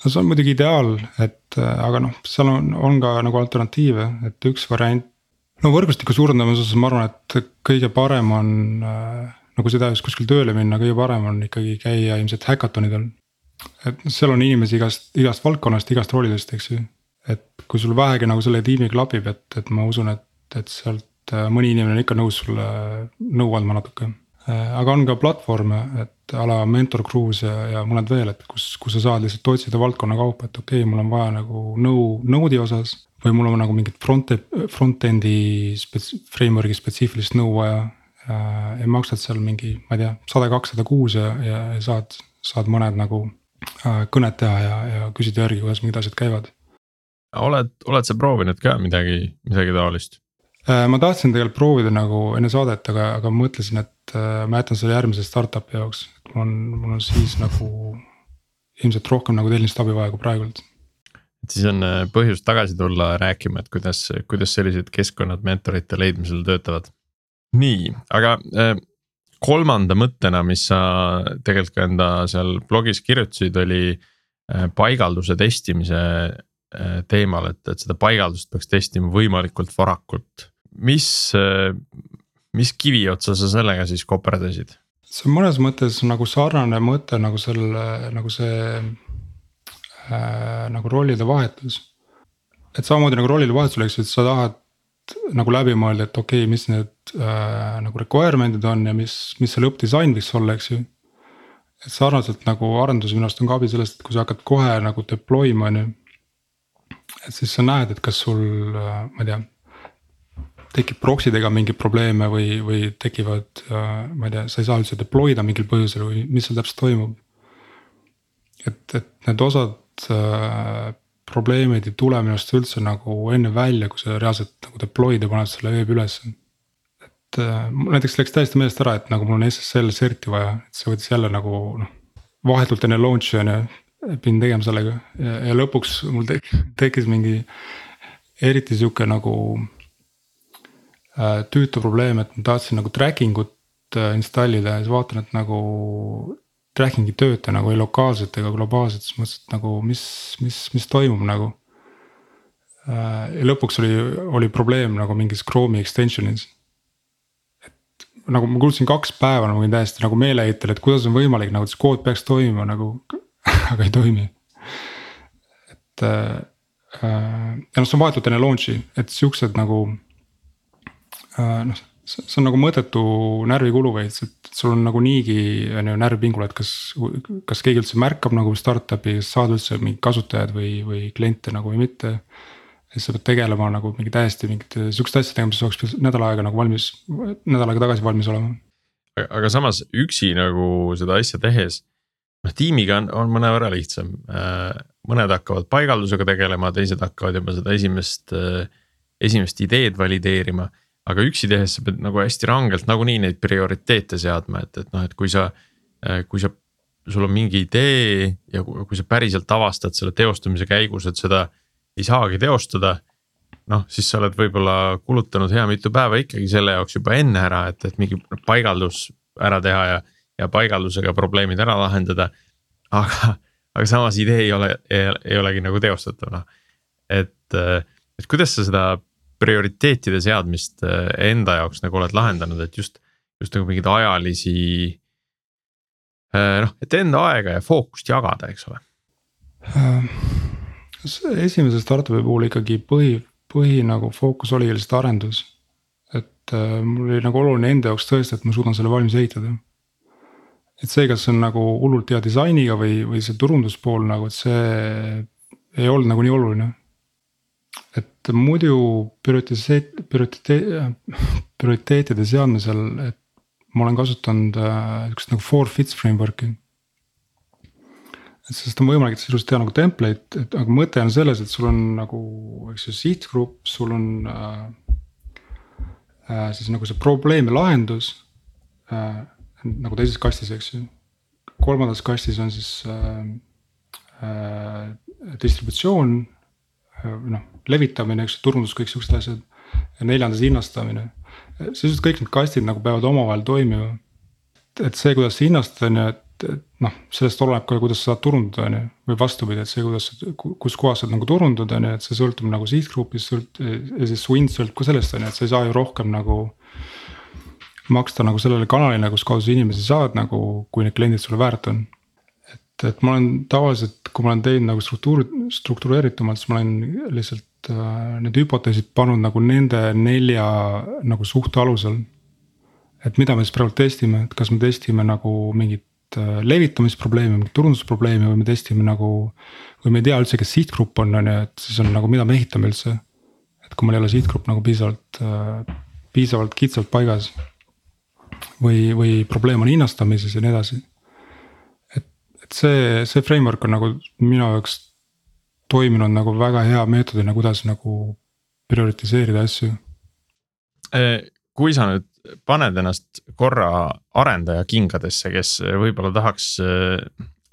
no see on muidugi ideaal, et äh, aga noh, seal on, on ka nagu alternatiive, et üks variant. no võrgustiku suurendamise osas ma arvan, et kõige parem on äh, kui sa tahad kuskil tööle minna, kõige parem on ikkagi käia ilmselt häkatonidel. et seal on inimesi igast, igast valdkonnast, igast roolidest, eks ju. et kui sul vähegi nagu selle tiimi klapib, et, et ma usun, et, et sealt äh, mõni inimene on ikka nõus sulle nõu andma natuke. Äh, aga on ka platvorme, et a la Mentor Cruise ja, ja mõned veel, et kus, kus sa saad lihtsalt otsida valdkonna kaupa, et okei okay,, mul on vaja nagu nõu Node'i osas. või mul on nagu mingit front, front-end'i spets-, framework'i spetsiifilist nõu vaja. Ja maksad seal mingi, ma ei tea, sada, kakssada kuus ja, ja saad, saad mõned nagu äh, kõned teha ja, ja küsida järgi, kuidas mingid asjad käivad. oled, oled sa proovinud ka midagi, midagi taolist? Äh, ma tahtsin tegelikult proovida nagu enne saadet, aga, aga mõtlesin, et äh, ma jätan selle järgmise startup'i jaoks, et mul on, mul on siis nagu ilmselt rohkem nagu tehnilist abi vaja kui praegult et siis on äh, põhjust tagasi tulla rääkima, et kuidas, kuidas sellised keskkonnad mentorite leidmisel töötavad. Nii, aga äh, kolmanda mõttena, mis sa tegelikult ka enda seal blogis kirjutasid, oli äh, paigalduse testimise teemal, et, et seda paigaldust peaks testima võimalikult varakult. mis, mis kiviotsa sa sellega siis koperdasid? see on mõnes mõttes nagu sarnane mõte nagu selle, nagu see äh, nagu rollide vahetus. et samamoodi nagu rollide vahetus oleks, et sa tahad nagu läbi mõelda, et okei okay,, mis need äh, nagu requirement'id on ja mis, mis see lõppdisain võiks olla, eks ju. et sarnaselt nagu arendus minu arust on ka abi sellest, et kui sa hakkad kohe nagu deploy ma on ju. et siis sa näed, et kas sul äh,, ma ei tea tekib proxy dega mingeid probleeme või, või tekivad äh,, ma ei tea, sa ei saa üldse deploy da mingil põhjusel või mis seal täpselt toimub. et, et need osad äh, probleemid ei tule minu arust üldse nagu enne välja, kui sa reaalselt nagu deploy'd ja paned selle veebi ülesse. et äh, näiteks läks täiesti meelest ära, et nagu mul on SSL cert'i vaja, et see võttis jälle nagu noh. vahetult enne launch'i on ju, pidin tegema sellega ja, ja lõpuks mul tek, tekkis mingi eriti sihuke nagu äh, tüütu probleem, et ma tahtsin nagu tracking ut äh, installida ja siis vaatan, et nagu tracking ei tööta nagu ei lokaalselt ega globaalselt, siis mõtlesin, et nagu mis, mis, mis toimub nagu. Äh, ja lõpuks oli, oli probleem nagu mingis Chrome'i extension'is. et nagu ma kuulsin kaks päeva nagu täiesti nagu meeleheitel, et kuidas on võimalik nagu, et see kood peaks toimima nagu aga ei toimi. et äh, äh ja noh, see on vahetult enne launch'i, et siuksed nagu äh, noh see on nagu mõttetu närvikulu veits, et sul on nagu niigi on ju närvipingul, et kas, kas keegi üldse märkab nagu startup'i, kas saad üldse mingid kasutajad või, või kliente nagu või mitte. siis sa pead tegelema nagu mingi täiesti mingite sihukeste asjadega, mis oleks nädal aega nagu valmis, nädal aega tagasi valmis olema. aga samas üksi nagu seda asja tehes, noh tiimiga on, on mõnevõrra lihtsam. Äh, mõned hakkavad paigaldusega tegelema, teised hakkavad juba seda esimest, äh, esimest ideed valideerima aga üksi tehes sa pead nagu hästi rangelt nagunii neid prioriteete seadma, et, et noh, et kui sa, äh, kui sa, sul on mingi idee ja kui sa päriselt avastad selle teostamise käigus, et seda ei saagi teostada. noh, siis sa oled võib-olla kulutanud hea mitu päeva ikkagi selle jaoks juba enne ära, et, et mingi paigaldus ära teha ja, ja paigaldusega probleemid ära lahendada. aga, aga samas idee ei ole, ei olegi nagu teostatav noh, et, et kuidas sa seda prioriteetide seadmist äh, enda jaoks nagu oled lahendanud, et just, just nagu mingeid ajalisi. Äh, noh, et enda aega ja fookust jagada, eks ole. Äh, esimese startup'i puhul ikkagi põhi, põhi nagu fookus oli lihtsalt arendus. et mul oli nagu oluline enda jaoks tõestada, et ma suudan selle valmis ehitada. et see, kas see on nagu hullult hea disainiga või, või see turunduspool nagu, et see ei olnud nagu nii oluline et muidu prioriteet, prioriteet, prioriteetide seadmisel, et ma olen kasutanud äh, sihukest nagu four fits framework'i. et sest on võimalik sisuliselt teha nagu template, et aga mõte on selles, et sul on nagu, eks ju, sihtgrupp, sul on äh, äh, siis nagu see probleemi lahendus äh,. nagu teises kastis, eks ju. kolmandas kastis on siis äh, äh, distributsioon noh levitamine, eks turundus, kõik siuksed asjad. ja neljandas hinnastamine, sisuliselt kõik need kastid nagu peavad omavahel toimima. et see, kuidas sa hinnastad, on ju, et, et noh, sellest oleneb ka, kuidas sa saad turundada, on ju. või vastupidi, et see, kuidas, kus kohas saad nagu turundada, on ju, et see sõltub nagu sihtgrupist sõlt- ja siis su hind sõltub ka sellest, on ju, et sa ei saa ju rohkem nagu maksta nagu sellele kanalile, kus kaudu sa inimesi saad nagu, kui need kliendid sulle väärt on et, et ma olen tavaliselt, kui ma olen teinud nagu struktuur, struktureeritumalt, siis ma olen lihtsalt need hüpoteesid pannud nagu nende nelja nagu suhte alusel. et mida me siis praegu testime, et kas me testime nagu mingit äh, levitamisprobleemi, mingit turundusprobleemi või me testime nagu. või me ei tea üldse, kes sihtgrupp on, on ju, et siis on nagu, mida me ehitame üldse. et kui meil ei ole sihtgrupp nagu piisavalt äh,, piisavalt kitsalt paigas või, või probleem on hinnastamises ja nii edasi. et, et see, see framework on nagu minu jaoks toiminud nagu väga hea meetodina, kuidas nagu prioritiseerida asju. kui sa nüüd paned ennast korra arendaja kingadesse, kes võib-olla tahaks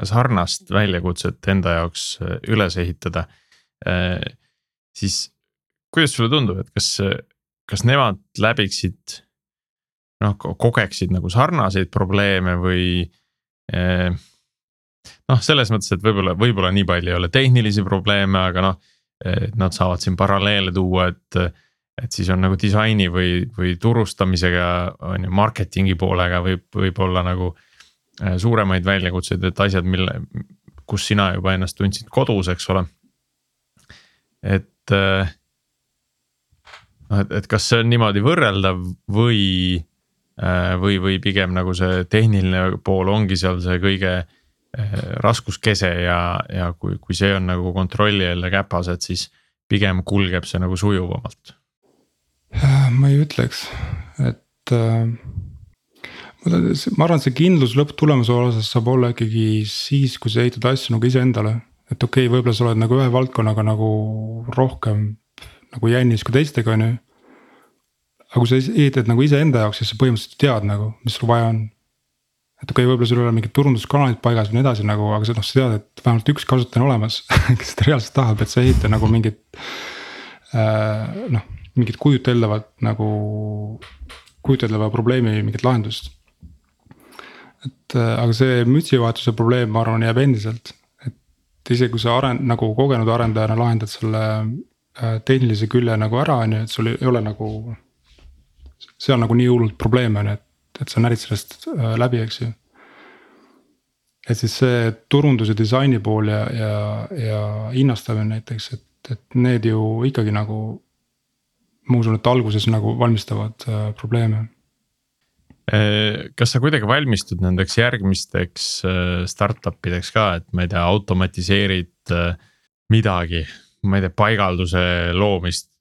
sarnast väljakutset enda jaoks üles ehitada. siis kuidas sulle tundub, et kas, kas nemad läbiksid noh, kogeksid nagu sarnaseid probleeme või. Noh, selles mõttes, et võib-olla, võib-olla nii palju ei ole tehnilisi probleeme, aga noh, nad saavad siin paralleele tuua, et. et siis on nagu disaini või, või turustamisega on ju marketingi poolega võib, võib-olla nagu eh, suuremaid väljakutseid, et asjad, mille, kus sina juba ennast tundsid kodus, eks ole. et eh, noh, et, et kas see on niimoodi võrreldav või Äh, või, või pigem nagu see tehniline pool ongi seal see kõige äh, raskuskese ja, ja kui, kui see on nagu kontrolli all ja käpas, et siis pigem kulgeb see nagu sujuvamalt. Ma ei ütleks, et äh, ma arvan, et see kindlus lõpptulemuse osas saab olla ikkagi siis, kui sa ehitad asju nagu iseendale. et okei okay,, võib-olla sa oled nagu ühe valdkonnaga nagu rohkem nagu jännis kui teistega, on ju aga kui sa ehitad nagu iseenda jaoks, siis sa põhimõtteliselt tead nagu, mis sul vaja on. Et okei okay,, võib-olla sul ei ole mingid turunduskanalid paigas või nii edasi nagu, aga sa noh, sa tead, et vähemalt üks kasutaja on olemas kes seda reaalselt tahab, et sa ei ehita nagu mingit äh,. noh, mingit kujuteldavat nagu, kujuteldava probleemi mingit lahendust. et äh, aga see mütsivahetuse probleem, ma arvan, jääb endiselt, et isegi kui sa aren-, nagu kogenud arendajana lahendad selle äh, tehnilise külje nagu ära, on ju, et sul ei ole nagu on nagu nii hullult probleem on ju, et, et sa närid sellest äh, läbi, eks ju. et siis see turundus ja disaini pool ja, ja, ja hinnastamine näiteks, et, et need ju ikkagi nagu. ma usun, et alguses nagu valmistavad äh, probleeme äh, kas sa kuidagi valmistud nendeks järgmisteks äh, startup ideks ka, et ma ei tea, automatiseerid midagi, ma ei tea, paigalduse loomist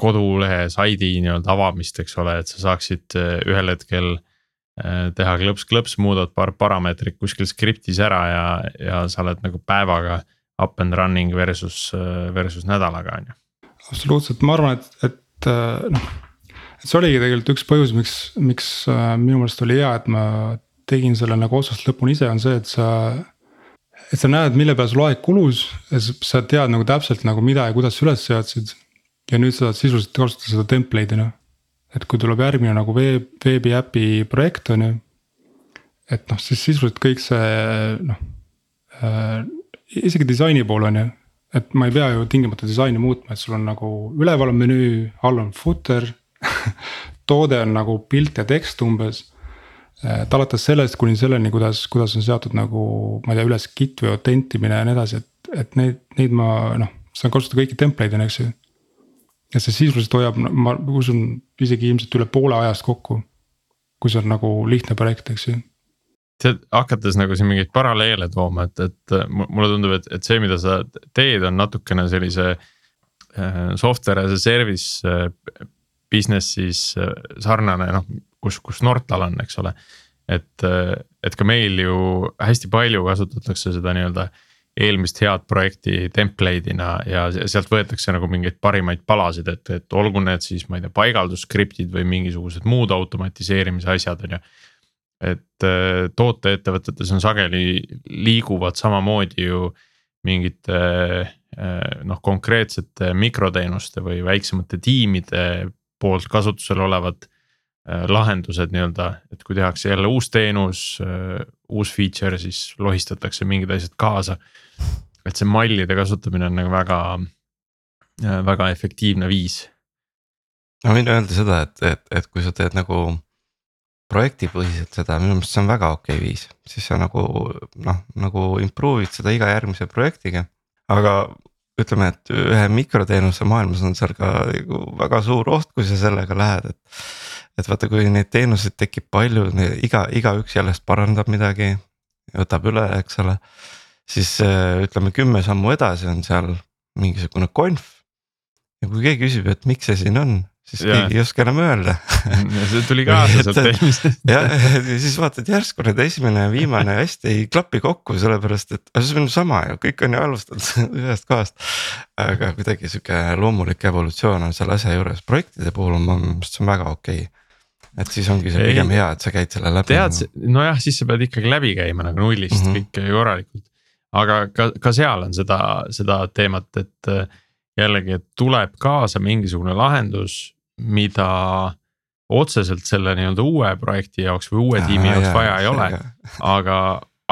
kodulehe saidi nii-öelda avamist, eks ole, et sa saaksid äh, ühel hetkel äh, teha klõps-klõps, muudad paar parameetrit kuskil skriptis ära ja, ja sa oled nagu päevaga up and running versus, äh, versus nädalaga on ju. absoluutselt, ma arvan, et, et noh, et see oligi tegelikult üks põhjus, miks, miks minu meelest oli hea, et ma tegin selle nagu otsast lõpuni ise, on see, et sa et sa näed, mille peale sul aeg kulus ja sa tead nagu täpselt nagu mida ja kuidas sa üles seadsid ja nüüd sa saad sisuliselt kasutada seda template'ina. et kui tuleb järgmine nagu veeb, veebiäpi projekt on ju. et noh, siis sisuliselt kõik see noh äh,, isegi disaini pool on ju. et ma ei pea ju tingimata disaini muutma, et sul on nagu üleval on menüü, all on footer toode on nagu pilt ja tekst umbes et alates sellest kuni selleni, kuidas, kuidas on seatud nagu ma ei tea, üles Git või autentimine ja nii edasi, et, et neid, neid ma noh, saan kasutada kõiki template'ina, eks ju ja see sisuliselt hoiab, ma usun isegi ilmselt üle poole ajast kokku. kui see on nagu lihtne projekt, eks ju. tead, hakates nagu siin mingeid paralleele tooma, et, et mulle tundub, et, et see, mida sa teed, on natukene sellise äh, software as a service äh, business'is äh, sarnane noh, kus, kus Nortal on, eks ole. et, et ka meil ju hästi palju kasutatakse seda nii-öelda äh, eelmist head projekti template'ina ja sealt võetakse nagu mingeid parimaid palasid, et, et olgu need siis, ma ei tea, paigaldusskriptid või mingisugused muud automatiseerimise asjad, on ju. et äh, tooteettevõtetes on sageli liiguvad samamoodi ju mingite äh, noh, konkreetsete mikroteenuste või väiksemate tiimide poolt kasutusel olevad äh, lahendused nii-öelda, et kui tehakse jälle uus teenus, uus feature, siis lohistatakse mingid asjad kaasa et see mallide kasutamine on nagu väga, väga efektiivne viis. ma võin öelda seda, et, et, et kui sa teed nagu projektipõhiselt seda, minu meelest see on väga okei okay viis, siis sa nagu noh, nagu improve'id seda iga järgmise projektiga. aga ütleme, et ühe mikroteenuse maailmas on seal ka nagu väga suur oht, kui sa sellega lähed, et. Et vaata, kui neid teenuseid tekib palju, iga, igaüks jälle parandab midagi, võtab üle, eks ole siis äh, ütleme kümme sammu edasi on seal mingisugune konf. ja kui keegi küsib, et miks see siin on, siis ja. keegi ei oska enam öelda see tuli kaasa sealt eelmisest. jah, ja siis vaatad järsku need esimene ja viimane hästi ei klapi kokku, sellepärast et see on sama ju, kõik on ju alustatud ühest kohast. aga kuidagi sihuke loomulik evolutsioon on selle asja juures, projektide puhul on minu meelest see on väga okei okay et siis ongi see pigem hea, et sa käid selle läbi. tead, nojah, siis sa pead ikkagi läbi käima nagu nullist mm -hmm. kõik korralikult. aga ka, ka seal on seda, seda teemat, et jällegi, et tuleb kaasa mingisugune lahendus mida otseselt selle nii-öelda uue projekti jaoks või uue tiimi jaoks vaja ei ole. aga,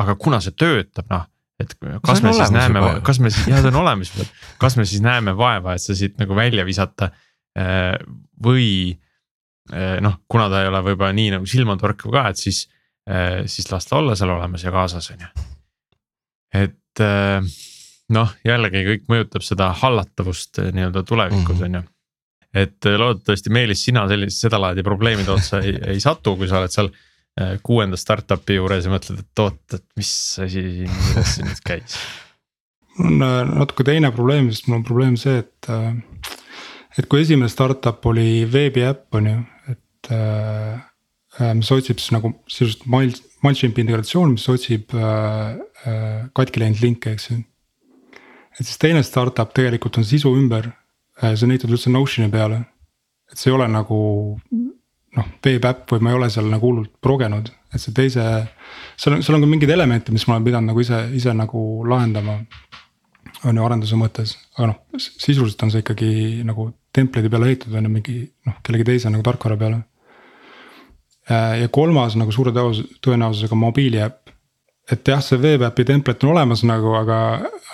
aga kuna see töötab, noh, et kas me siis näeme, kas me siis, jah, ta on olemas kas me siis näeme vaeva, et see siit nagu välja visata. Eh, või noh, kuna ta ei ole võib-olla nii nagu silmatorkav ka, et siis, eh, siis las ta olla seal olemas ja kaasas, on ju. et noh, jällegi kõik mõjutab seda hallatavust nii-öelda tulevikus, mhm. on ju et loodetavasti Meelis, sina sellist, sedalaadi probleemide otsa ei, ei satu, kui sa oled seal kuuenda startup'i juures ja mõtled, et oot, et mis asi siin, kuidas see nüüd käis. on natuke teine probleem, sest mul on probleem see, et. et kui esimene startup oli veebiäpp on ju, mis otsib siis nagu sisuliselt MailChimpi integratsioon, mis otsib äh, katki läinud linke, eks ju. et siis teine startup tegelikult on sisu ümber Äh, see on ehitatud üldse Notioni peale. et see ei ole nagu noh, veebiäpp või ma ei ole seal nagu hullult progenud, et see teise. seal on, seal on ka mingeid elemente, mis ma olen pidanud nagu ise, ise nagu lahendama. on ju arenduse mõttes, aga noh, sisuliselt on see ikkagi nagu template'i peale ehitatud on ju mingi noh, kellegi teise nagu tarkvara peale. Äh, ja kolmas nagu suure tõenäosusega mobiiliäpp et jah, see veebiäpi template on olemas nagu, aga,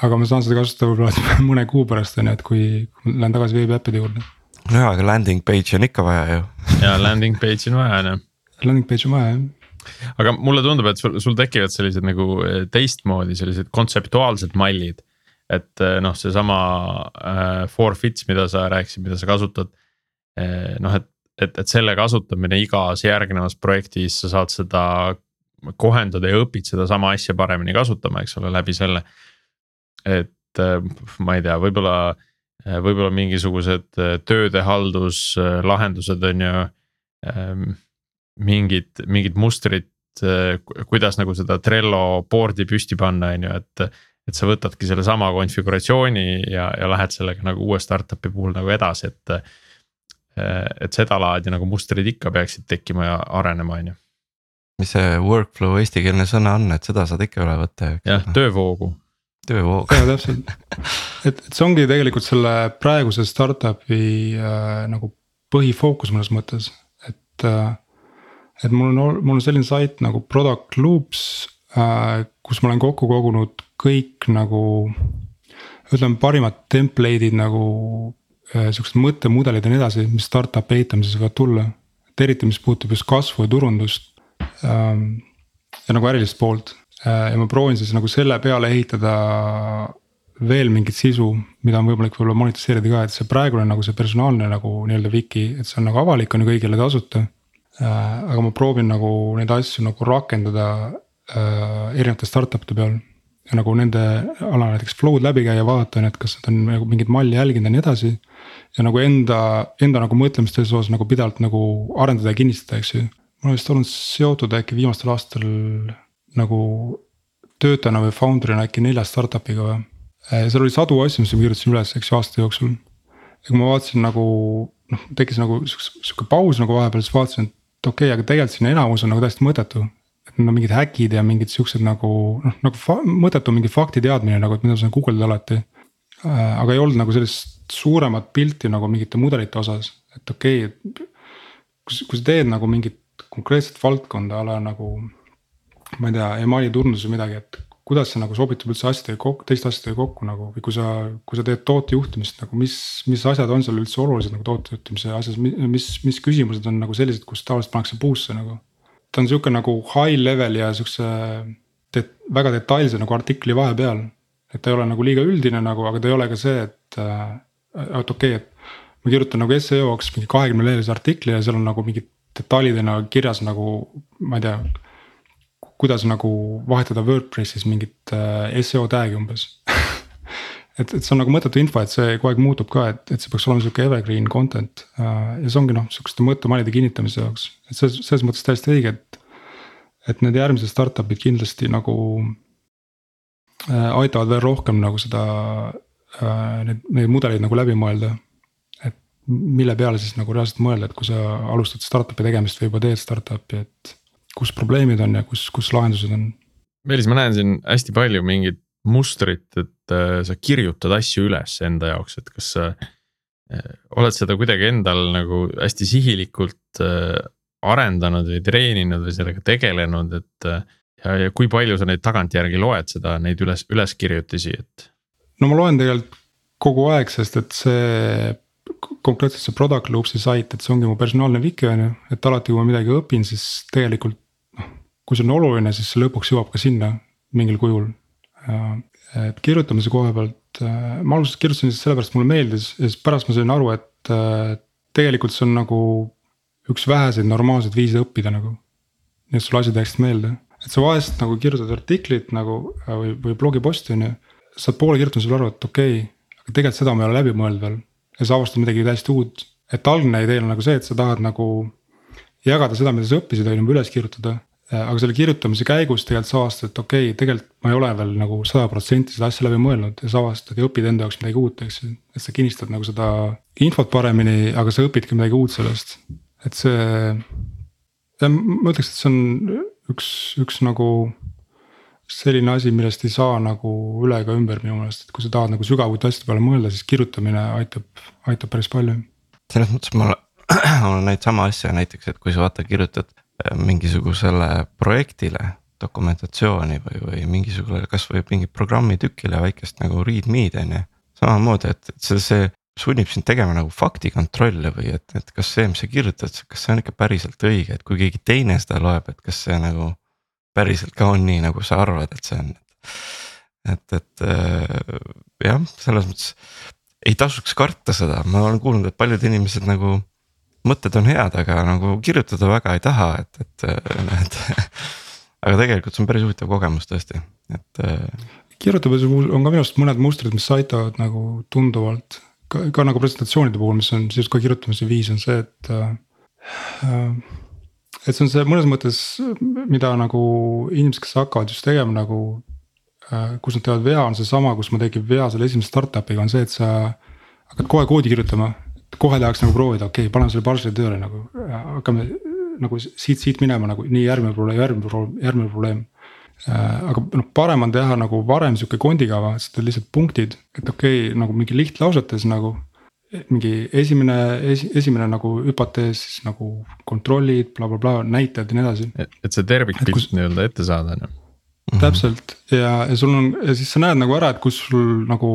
aga ma saan seda kasutada võib-olla mõne kuu pärast on ju, et kui, lähen tagasi veebiäppide juurde. nojah, aga landing page on ikka vaja ju. ja landing page on vaja on ju. Landing page on vaja jah. aga mulle tundub, et sul, sul tekivad sellised nagu eh, teistmoodi sellised kontseptuaalsed mallid. et eh, noh, seesama äh, forfeits, mida sa rääkisid, mida sa kasutad äh,. noh, et, et, et selle kasutamine igas järgnevas projektis sa saad seda kohendada ja õpid sedasama asja paremini kasutama, eks ole, läbi selle. et äh, ma ei tea, võib-olla, äh, võib-olla mingisugused äh, tööde halduslahendused on ju. Ähm, mingid, mingid mustrid, kuidas nagu seda Trello board'i püsti panna, on ju, et. et sa võtadki sellesama konfiguratsiooni ja, ja lähed sellega nagu uue startup'i puhul nagu edasi, et. Et sedalaadi nagu mustrid ikka peaksid tekkima ja arenema, on ju mis see workflow eestikeelne sõna on, et seda saad ikka üle võtta. jah, töövoogu. töövoog. ja täpselt, et, et see ongi tegelikult selle praeguse startup'i äh, nagu põhifookus mõnes mõttes, et äh,. et mul on, mul on selline sait nagu product loops äh,, kus ma olen kokku kogunud kõik nagu. ütleme parimad template'id nagu äh, siuksed mõttemudelid ja nii edasi, mis startup'i ehitamises võivad tulla. et eriti, mis puutub just kasvu ja turundust Ähm, ja nagu ärilist poolt äh, ja ma proovin siis nagu selle peale ehitada veel mingit sisu, mida on võimalik võib-olla monetiseerida ka, et see praegune nagu see personaalne nagu nii-öelda wiki, et see on nagu avalik, on ju kõigile tasuta. Äh, aga ma proovin nagu neid asju nagu rakendada äh, erinevate startup'ide peal. ja nagu nende ala näiteks flow'd läbi käia, ju, et kas nad on nagu mingit malli jälginud ja nii edasi. Ja nagu enda, enda nagu mõtlemist selles osas nagu pidevalt nagu arendada ja kinnistada, eks ju ma olen vist olnud seotud äkki viimastel aastatel nagu töötajana või founder'ina äkki nelja startup'iga või. seal oli sadu asju, mis ma kirjutasin üles, eks ju aasta jooksul. ja kui ma vaatasin nagu noh, tekkis nagu sihuke, sihuke paus nagu vahepeal, siis vaatasin, et okei okay,, aga tegelikult siin enamus on nagu täiesti mõttetu. et need on mingid häkid ja mingid siuksed nagu noh, nagu mõttetu mingi fakti teadmine nagu, et mida sa guugeldad alati. Aga ei olnud nagu sellist suuremat pilti nagu mingite mudelite osas, et okei okay,, et kui, kui sa teed nagu mingit konkreetset valdkonda ala nagu. ma ei tea, emaili turundus või midagi, et kuidas see nagu sobitub üldse asjadega kokku, teiste asjadega kokku nagu või kui sa, kui sa teed tootejuhtimist nagu mis, mis asjad on seal üldse olulised nagu tootejuhtimise asjas, mis, mis küsimused on nagu sellised, kus tavaliselt pannakse puusse nagu. ta on sihuke nagu high level ja siukse de, väga detailse nagu artikli vahepeal. Et ta ei ole nagu liiga üldine nagu, aga ta ei ole ka see, et, et okei okay,, et ma kirjutan nagu seo jaoks mingi kahekümne leheküljelise artikli ja seal on nagu mingid detailidena kirjas nagu ma ei tea. kuidas nagu vahetada Wordpressis mingit äh, seo tag'i umbes et, et see on nagu mõttetu info, et see kogu aeg muutub ka, et, et see peaks olema sihuke evergreen content äh,. ja see ongi noh, sihukeste mõttemalide kinnitamise jaoks, et selles, selles mõttes täiesti õige, et. et need järgmised startup'id kindlasti nagu äh, aitavad veel rohkem nagu seda äh,, neid, neid mudeleid nagu läbi mõelda. et mille peale siis nagu reaalselt mõelda, et kui sa alustad startup'i tegemist või juba teed startup'i, et kus probleemid on ja kus, kus lahendused on. Meelis, ma näen siin hästi palju mingit mustrit, et äh, sa kirjutad asju üles enda jaoks, et kas sa äh, oled seda kuidagi endal nagu hästi sihilikult äh, arendanud või treeninud või sellega tegelenud, et. Ja, ja kui palju sa neid tagantjärgi loed seda, neid üles, üleskirjutisi, et? no ma loen tegelikult kogu aeg, sest et see konkreetselt see product loops'i sait, et see ongi mu personaalne wiki on ju, et alati, kui ma midagi õpin, siis tegelikult noh. kui see on oluline, siis see lõpuks jõuab ka sinna mingil kujul. et kirjutamise koha pealt, äh, ma alguses kirjutasin lihtsalt sellepärast, mulle meeldis ja siis pärast ma sain aru, et äh, tegelikult see on nagu üks väheseid normaalseid viise õppida nagu. nii et sulle asjad jääksid meelde, et sa vahest nagu kirjutad artiklit nagu äh, või, või blogiposti on ju. saad poole kirjutamisel aru, et okei okay,, aga tegelikult seda ma ei ole läbi mõelnud veel ja sa avastad midagi täiesti uut. et algne idee on nagu see, et sa tahad nagu jagada seda, mida sa õppisid, on ju, üles kirjutada. aga selle kirjutamise käigus tegelikult sa avastad, et okei okay,, tegelikult ma ei ole veel nagu sada protsenti seda asja läbi mõelnud ja sa avastad ja õpid enda jaoks midagi uut, eks ju. et sa kinnistad nagu seda infot paremini, aga sa õpidki midagi uut sellest, et see. ma ütleks, et see on üks, üks nagu selline asi, millest ei saa nagu üle ega ümber minu meelest, et kui sa tahad nagu sügavuti asjade peale mõelda, siis kirjutamine aitab, aitab päris palju. selles mõttes ma olen näinud sama asja näiteks, et kui sa vaata kirjutad äh, mingisugusele projektile dokumentatsiooni või, või mingisugusele kasvõi mingi programmitükile väikest nagu readme'd on ju. samamoodi, et, et see, see sunnib sind tegema nagu faktikontrolle või et, et kas see, mis sa kirjutad, kas see on ikka päriselt õige, et kui keegi teine seda loeb, et kas see nagu päriselt ka on nii, nagu sa arvad, et see on. et, et äh, jah, selles mõttes ei tasuks karta seda, ma olen kuulnud, et paljud inimesed nagu. mõtted on head, aga nagu kirjutada väga ei taha, et, et noh, et. aga tegelikult see on päris huvitav kogemus tõesti, et. Äh, kirjutamise puhul on ka minu arust mõned mustrid, mis aitavad nagu tunduvalt ka, ka nagu presentatsioonide puhul, mis on siis ka kirjutamise viis on see, et äh, äh et see on see mõnes mõttes, mida nagu inimesed, kes hakkavad just tegema nagu äh,. kus nad teevad vea, on seesama, kus ma tegin vea selle esimese startup'iga, on see, et sa hakkad kohe koodi kirjutama. kohe tahaks nagu proovida, okei okay,, paneme selle Parsley tööle nagu, hakkame nagu siit, siit minema nagu nii järgmine probleem, järgmine probleem, järgmine probleem äh,. Aga noh, parem on teha nagu varem sihuke kondikava, sest need lihtsalt punktid, et okei okay,, nagu mingi lihtlausetes nagu mingi esimene esi,, esimene nagu hüpotees, siis nagu kontrollid bla, bla, blablabla, näitajad ja nii edasi. et see tervikpilt kus... nii-öelda ette saada on ju. täpselt ja, ja sul on ja siis sa näed nagu ära, et kus sul nagu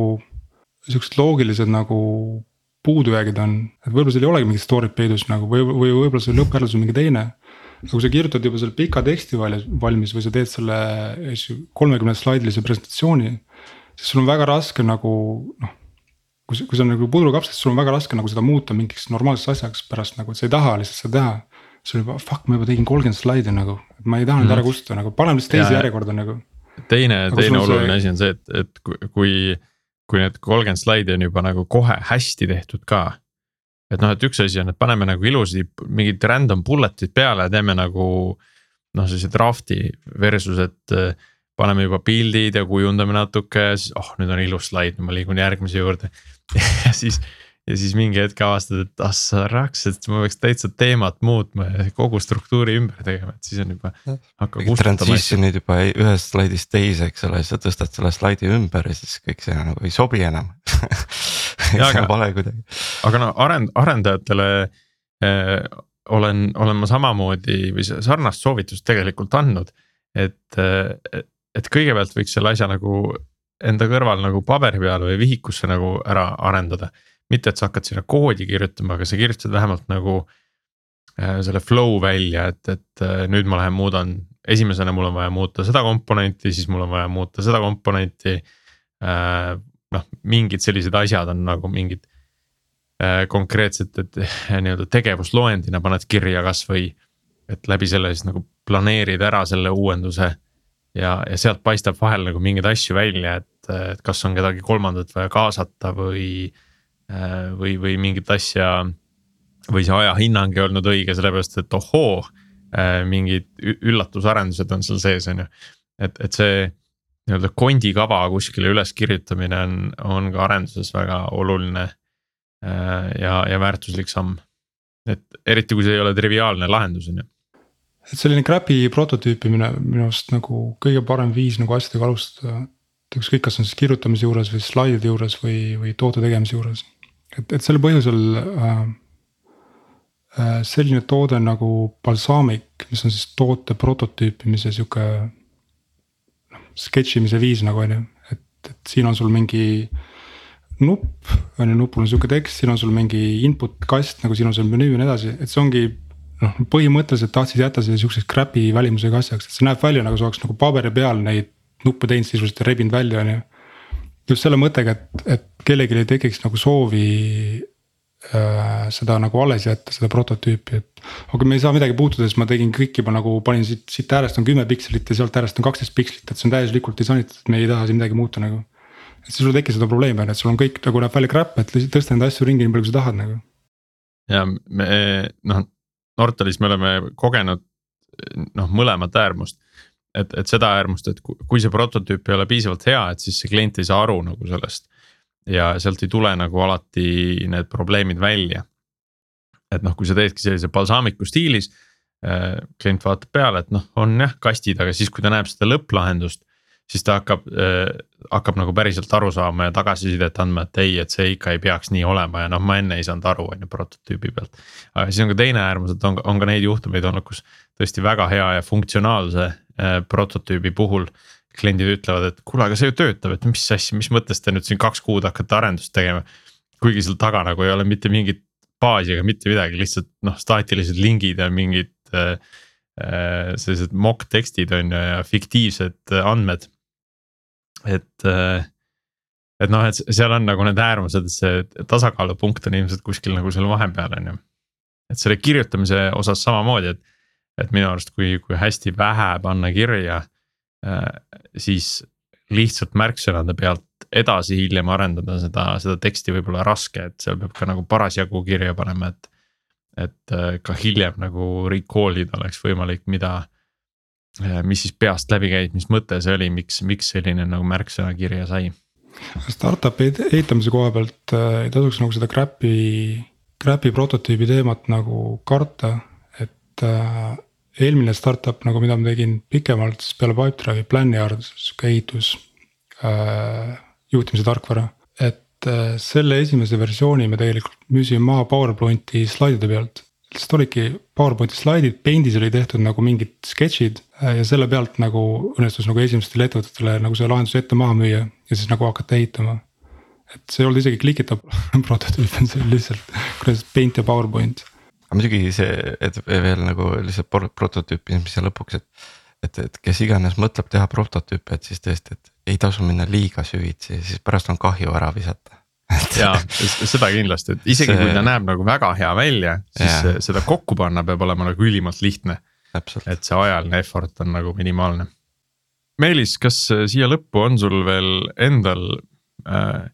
siuksed loogilised nagu puudujäägid on, et võib-olla seal ei olegi mingit story't peidus nagu või, või võib-olla see lõppjäreldus on mingi teine. Kui sa kirjutad juba selle pika teksti valmis või sa teed selle kolmekümne slaidilise presentatsiooni. siis sul on väga raske nagu noh kui, kui see on nagu pudrukapslis, sul on väga raske nagu seda muuta mingiks normaalseks asjaks pärast nagu, et sa ei taha lihtsalt seda teha. sul juba fuck, ma juba tegin kolmkümmend slaidi nagu, et ma ei taha neid mm. ära kustutada nagu, paneme lihtsalt teise järjekorda nagu. teine, teine oluline see... asi on see, et, et kui, kui need kolmkümmend slaidi on juba nagu kohe hästi tehtud ka. Et noh, et üks asi on, et paneme nagu ilusti mingid random bullet'id peale ja teeme nagu noh, sellise draft'i versus, et paneme juba pildid ja kujundame natuke siis oh nüüd on ilus slaid, ma liigun järgmise juurde. Ja siis, ja siis mingi hetk avastad, et ah sa raks, et ma peaks täitsa teemat muutma ja kogu struktuuri ümber tegema, et siis on juba. Transition'id juba ühest slaidist teise, eks ole, sa tõstad selle slaidi ümber ja siis kõik see nagu ei sobi enam see on vale kuidagi. aga no arend-, arendajatele eh, olen, olen ma samamoodi või sarnast soovitust tegelikult andnud. et, eh, et kõigepealt võiks selle asja nagu enda kõrval nagu paberi peal või vihikusse nagu ära arendada. Mitte, et sa hakkad sinna koodi kirjutama, aga sa kirjutad vähemalt nagu äh, selle flow välja, et, et äh, nüüd ma lähen muudan, esimesena mul on vaja muuta seda komponenti, siis mul on vaja muuta seda komponenti äh,. noh, mingid sellised asjad on nagu mingid konkreetsed, et nii-öelda tegevusloendina paned kirja kasvõi. et läbi selle siis nagu planeerid ära selle uuenduse ja, ja sealt paistab vahel nagu mingeid asju välja, et et kas on kedagi kolmandat vaja kaasata või. Või, või mingit asja või see ajahinnang ei olnud õige, sellepärast et ohoo, mingid üllatusarendused on seal sees, on ju. et, et see nii-öelda kondikava kuskile üles kirjutamine on, on ka arenduses väga oluline ja, ja väärtuslik samm. et eriti, kui see ei ole triviaalne lahendus, on ju et selline crappy prototüüpimine minu arust nagu kõige parem viis nagu asjadega alustada. et ükskõik, kas on siis kirjutamise juures või slaidide juures või, või toote tegemise juures. Et, et sel põhjusel äh, äh, selline toode nagu balsaamik, mis on siis toote prototüüpimise sihuke. noh, sketš imise viis nagu on ju, et, et siin on sul mingi nupp, on ju, nupul on sihuke tekst, siin on sul mingi input kast, nagu siin on see menüü ja nii edasi, et see ongi noh, põhimõtteliselt tahtsid jätta selle sihukeseks crappy välimusega asjaks, et see näeb välja nagu sa oleks nagu paberi peal neid nuppe teinud sisuliselt ja rebinud välja, on ju. Just selle mõttega, et, et kellelgi ei tekiks nagu soovi äh, seda nagu alles jätta, seda prototüüpi, et. aga me ei saa midagi puutuda, siis ma tegin kõik juba nagu panin siit, siit äärest on kümme pikslit ja sealt äärest on kaksteist pikslit, et see on täielikult disainitud, me ei taha siin midagi muuta nagu. et siis sul ei teki seda probleemi on ju, et sul on kõik nagu näeb välja crap, et lihtsalt tõsta neid asju ringi nii palju, kui sa tahad nagu. ja me noh Nortalis me oleme kogenud noh, mõlemat äärmust. Et, et seda äärmust, et kui see prototüüp ei ole piisavalt hea, et siis see klient ei saa aru nagu sellest. ja sealt ei tule nagu alati need probleemid välja. et noh, kui sa teedki sellise balsaamiku stiilis äh,. klient vaatab peale, et noh, on jah kastid, aga siis, kui ta näeb seda lõpplahendust siis ta hakkab äh,, hakkab nagu päriselt aru saama ja tagasisidet andma, et ei, et see ikka ei peaks nii olema ja noh, ma enne ei saanud aru, on ju prototüübi pealt. aga siis on ka teine äärmus, et on, on ka neid juhtumeid olnud, kus tõesti väga hea ja funktsionaalse prototüübi puhul. kliendid ütlevad, et kuule, aga see ju töötab, et mis asja, mis mõttes te nüüd siin kaks kuud hakkate arendust tegema. kuigi seal taga nagu ei ole mitte mingit baasi ega mitte midagi, lihtsalt noh, staatilised lingid ja mingid äh, äh sellised mock tekstid on ju ja fiktiivsed andmed et, äh, et noh, et seal on nagu need äärmused, see tasakaalupunkt on ilmselt kuskil nagu seal vahepeal on ju. et selle kirjutamise osas samamoodi, et, et minu arust, kui, kui hästi vähe panna kirja äh,, siis lihtsalt märksõnade pealt edasi hiljem arendada seda, seda teksti võib olla raske, et seal peab ka nagu parasjagu kirja panema, et. et äh, ka hiljem nagu recall ida oleks võimalik, mida Äh, mis siis peast läbi käis, mis mõte see oli, miks, miks selline nagu märksõna kirja sai? Startup'i ehitamise koha pealt ei tasuks nagu seda crap'i, crap'i prototüübi teemat nagu karta, et eelmine startup nagu, mida ma tegin pikemalt, siis peale Pipedrive'i Planyard, sihuke ehitus äh,. juhtimise tarkvara, et äh, selle esimese versiooni me tegelikult müüsime maha PowerPointi slaidide pealt lihtsalt olidki PowerPointi slaidid, Paint'is oli tehtud nagu mingid sketšid äh, ja selle pealt nagu õnnestus nagu esimestele ettevõtetele nagu see lahendus ette maha müüa ja siis nagu hakata ehitama. et see ei olnud isegi klikitav prototüüp, see oli lihtsalt kuidas Paint ja PowerPoint. Aga muidugi see, et veel nagu lihtsalt prototüüpimise lõpuks, et. et, et kes iganes mõtleb teha prototüüpe, et siis tõesti, et ei tasu minna liiga süvitsi, siis pärast on kahju ära visata ja seda kindlasti, et isegi see... kui ta näeb nagu väga hea välja, siis yeah. seda kokku panna peab olema nagu ülimalt lihtne. et see ajaline effort on nagu minimaalne. Meelis, kas siia lõppu on sul veel endal äh,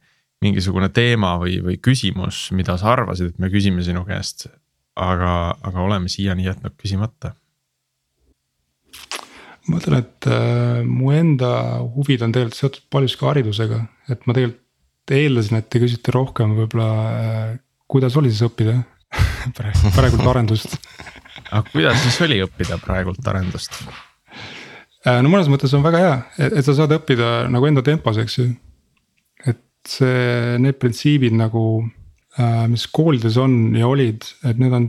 mingisugune teema või, või küsimus, mida sa arvasid, et me küsime sinu käest, aga, aga oleme siiani jätnud küsimata? ma mõtlen, et äh, mu enda huvid on tegelikult seotud paljuski haridusega, et ma tegelikult eeldasin, et te küsite rohkem võib-olla, äh, kuidas oli siis õppida praegult arendust aga kuidas siis oli õppida praegult arendust? Äh, no mõnes mõttes on väga hea, et sa saad õppida nagu enda tempos, eks ju. et see, need printsiibid nagu, mis koolides on ja olid, et need on.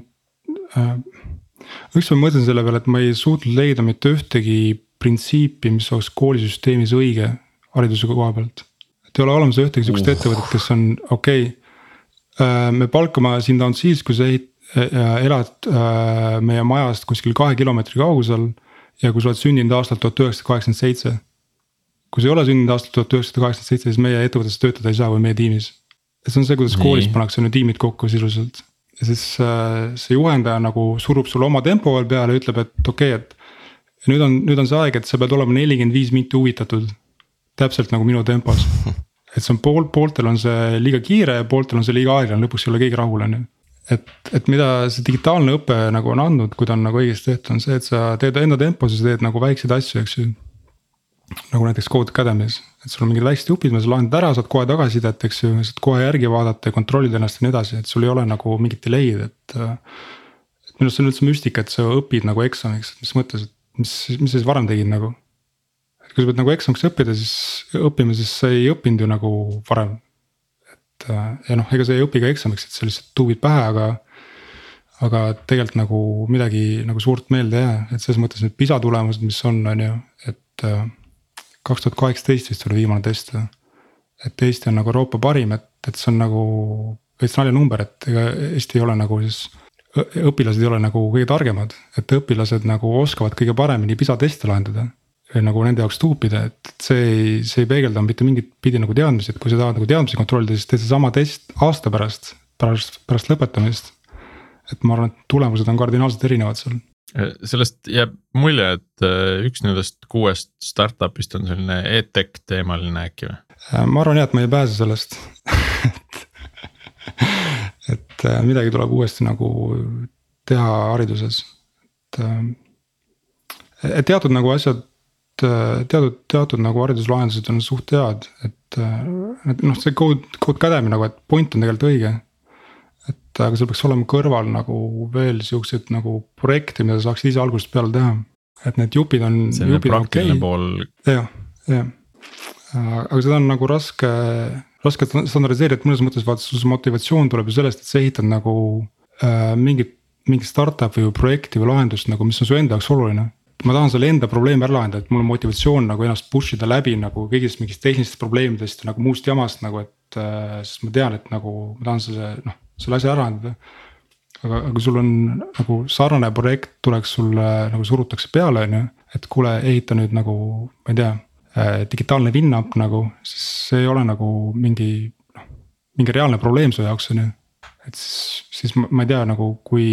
ükskord mõtlesin selle peale, et ma ei suutnud leida mitte ühtegi printsiipi, mis oleks koolisüsteemis õige hariduse koha pealt et ei ole olemas ühtegi sihukest uh. ettevõtet, kes on okei okay,. Äh, me palkame sind ainult siis, kui sa ehit-, äh, elad äh, meie majast kuskil kahe kilomeetri kaugusel. ja kui sa oled sündinud aastal tuhat üheksasada kaheksakümmend seitse. kui sa ei ole sündinud aastal tuhat üheksasada kaheksakümmend seitse, siis meie ettevõttes töötada ei saa või meie tiimis. See on see, kuidas Nii. koolis pannakse need tiimid kokku sisuliselt. ja siis see juhendaja nagu surub sulle oma tempo veel peale ja ütleb, et okei okay,, et. nüüd on, nüüd on see aeg, et sa pead olema nelikümmend viis minti huvitatud täpselt nagu minu tempos. et see on pool, pooltel on see liiga kiire ja pooltel on see liiga aeglane, lõpuks ei ole keegi rahul, on ju. et, et mida see digitaalne õpe nagu on andnud, kui ta on nagu õigesti tehtud, on see, et sa teed enda tempos ja sa teed nagu väikseid asju, eks ju. Nagu näiteks Code Academy's, et sul on mingid väiksed jupid, mida sa lahendad ära, saad kohe tagasisidet, eks ju, saad kohe järgi vaadata ja kontrollida ennast ja nii edasi, et sul ei ole nagu mingit delay'd, et. et minu arust see on üldse müstika, et sa õpid nagu eksamiks, mis mõttes, et mis, mis sa siis varem tegid nagu kui sa pead nagu eksamiks õppida, siis õppima, siis sa ei õppinud ju nagu varem. et äh, ja noh, ega sa ei õpi ka eksamiks, et sa lihtsalt tuuvid pähe, aga. aga tegelikult nagu midagi nagu suurt meelde ei jää, et selles mõttes need PISA tulemused, mis on, on ju, et. Äh, kaks tuhat kaheksateist vist oli viimane test. et Eesti on nagu Euroopa parim, et, et see on nagu veits naljanumber, et ega Eesti ei ole nagu siis õpilased ei ole nagu kõige targemad, et õpilased nagu oskavad kõige paremini PISA teste lahendada nagu nende jaoks tuupida, et see ei, see ei peegelda mitte mingit pidi nagu teadmisi, et kui sa tahad nagu teadmisi kontrollida, siis teed sedasama test aasta pärast, pärast, pärast lõpetamist. et ma arvan, et tulemused on kardinaalselt erinevad seal. Sellest jääb mulje, et äh, üks nendest kuuest startup'ist on selline e-tech teemaline äkki või? Äh, ma arvan jah, et ma ei pääse sellest et äh, midagi tuleb uuesti nagu teha hariduses, et. et teatud nagu asjad Äh, teatud, teatud nagu hariduslahendused on suht head, et, äh, et noh, see code, code academy nagu, et point on tegelikult õige. Et aga seal peaks olema kõrval nagu veel siukseid nagu projekte, mida saaksid ise algusest peale teha. et need jupid on. selline praktiline okay. pool. jah, jah, aga seda on nagu raske, raske standardiseerida, et mõnes mõttes vaata, see motivatsioon tuleb ju sellest, et sa ehitad nagu äh, mingit mingit startup'i või projekti või lahendust nagu, mis on su enda jaoks oluline ma tahan selle enda probleemi ära lahendada, et mul on motivatsioon nagu ennast push ida läbi nagu kõigist mingist tehnilistest probleemidest nagu muust jamast nagu, et äh,. sest ma tean, et nagu ma tahan selle noh, selle asja ära lahendada. aga, aga kui sul on nagu sarnane projekt tuleks sulle nagu surutakse peale, on ju, et kuule, ehita nüüd nagu, ma ei tea äh,. digitaalne Winamp nagu, siis see ei ole nagu mingi noh, mingi reaalne probleem su jaoks on ju. et siis, siis ma, ma ei tea nagu, kui,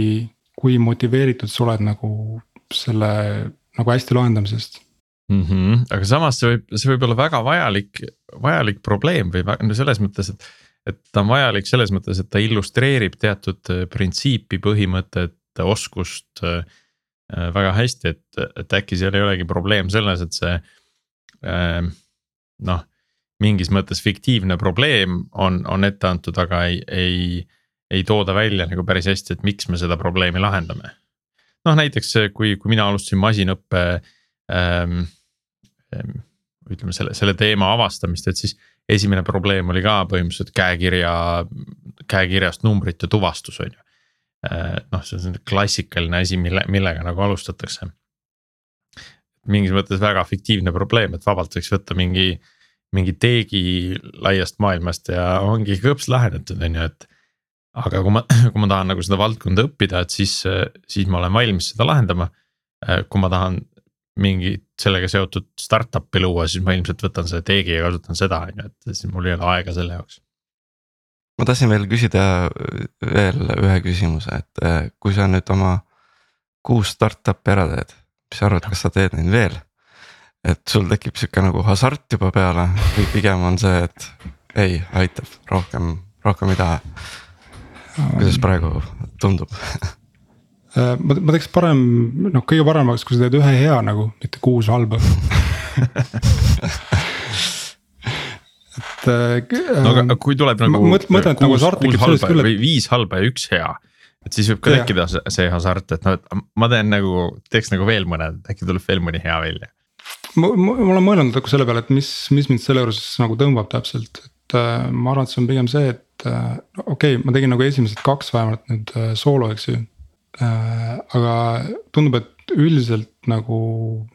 kui motiveeritud sa oled nagu selle nagu hästi lahendamisest mm. -hmm. aga samas see võib, see võib olla väga vajalik, vajalik probleem või no selles mõttes, et. Et ta on vajalik selles mõttes, et ta illustreerib teatud äh, printsiipi, põhimõtet, oskust äh, äh, väga hästi, et, et äkki seal ei olegi probleem selles, et see äh, noh mingis mõttes fiktiivne probleem on, on ette antud, aga ei, ei, ei tooda välja nagu päris hästi, et miks me seda probleemi lahendame noh, näiteks kui, kui mina alustasin masinõppe ähm,. ütleme selle, selle teema avastamist, et siis esimene probleem oli ka põhimõtteliselt käekirja, käekirjast numbrite tuvastus, on ju. Äh, noh, see on klassikaline asi, mille, millega nagu alustatakse. mingis mõttes väga fiktiivne probleem, et vabalt võiks võtta mingi, mingi teegi laiast maailmast ja ongi kõps lahendatud, on ju, et aga kui ma, kui ma tahan nagu seda valdkonda õppida, et siis, siis ma olen valmis seda lahendama. kui ma tahan mingit sellega seotud startup'i luua, siis ma ilmselt võtan selle teegi ja kasutan seda, on ju, et siis mul ei ole aega selle jaoks. ma tahtsin veel küsida veel ühe küsimuse, et eh, kui sa nüüd oma kuus startup'i ära teed, mis sa arvad, kas sa teed neid veel? et sul tekib sihuke nagu hasart juba peale või pigem on see, et ei, aitab rohkem, rohkem ei taha kuidas praegu tundub äh, ma, ma teeks parem, noh kõige parem oleks, kui sa teed ühe hea nagu, mitte kuus halba et äh,. no aga kui tuleb nagu. mõtlen, et nagu hasart tekib sellest küll, et. viis halba ja üks hea, et siis võib ka tekkida see, hasart, et noh, et ma teen nagu, teeks nagu veel mõne, äkki tuleb veel mõni hea välja. ma, ma, ma olen mõelnud nagu selle peale, et mis, mis mind selle juures nagu tõmbab täpselt, et äh, ma arvan, et see on pigem see, et et äh, okei okay,, ma tegin nagu esimesed kaks vähemalt nüüd äh, soolo, eks ju. Äh, aga tundub, et üldiselt nagu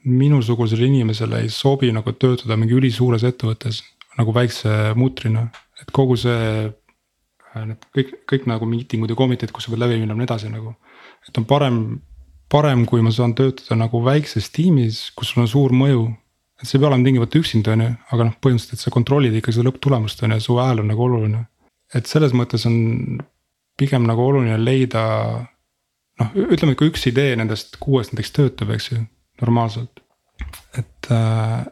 minusugusele inimesele ei sobi nagu töötada mingi ülisuures ettevõttes nagu väikse mutrina, et kogu see. Need kõik, kõik nagu miitingud ja komiteed, kus sa pead läbi minema ja nii edasi nagu, et on parem, parem, kui ma saan töötada nagu väikses tiimis, kus sul on suur mõju et see ei pea olema tingimata üksinda, on ju, aga noh, põhimõtteliselt sa kontrollid ikka seda lõpptulemust on ju, su hääl on nagu oluline et selles mõttes on pigem nagu oluline leida. Noh, ütleme, et kui üks idee nendest kuuest näiteks töötab, eks ju, normaalselt. et, äh,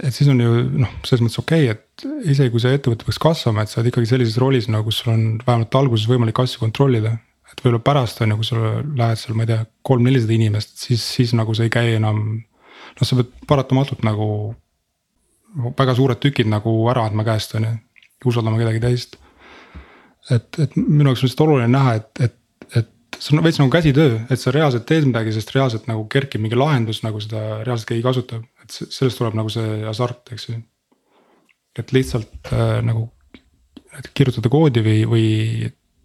et siis on ju noh, selles mõttes okei okay,, et isegi kui see ettevõte peaks kasvama, et sa oled ikkagi sellises rollis nagu sul on vähemalt alguses võimalik asju kontrollida. et võib-olla pärast on ju, kui sa lähed seal, ma ei tea, kolm-nelisada inimest, siis, siis nagu see ei käi enam. noh, sa pead paratamatult nagu väga suured tükid nagu ära andma käest, on ju, usaldama kedagi teist. et, et minu jaoks on lihtsalt oluline näha, et, et, et see on veits nagu käsitöö, et sa reaalselt teed midagi, sest reaalselt nagu kerkib mingi lahendus, nagu seda reaalselt keegi kasutab et sellest tuleb nagu see hasart, eks ju. et lihtsalt äh, nagu kirjutada koodi või, või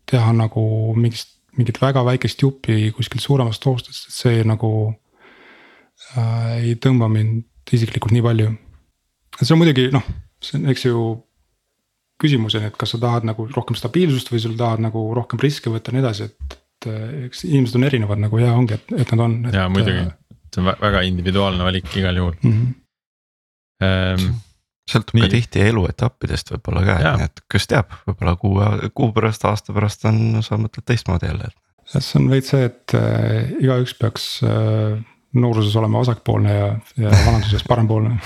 teha nagu mingist, mingit väga väikest juppi kuskilt suuremast koostööst, et see nagu äh, ei tõmba mind isiklikult nii palju. see on muidugi noh, see on, eks ju küsimus on, et kas sa tahad nagu rohkem stabiilsust või sul tahad nagu rohkem riske võtta ja nii edasi, et, et eks inimesed on erinevad nagu hea ongi, et, et nad on. jaa, muidugi äh, see on väga individuaalne valik igal juhul mm. -hmm. Ähm, sõltub nii. ka tihti eluetappidest võib-olla ka, et kes teab, võib-olla kuu, kuu pärast, aasta pärast on, sa mõtled teistmoodi jälle. see on veits see, et äh, igaüks peaks äh, nooruses olema vasakpoolne ja, ja vanaduses parempoolne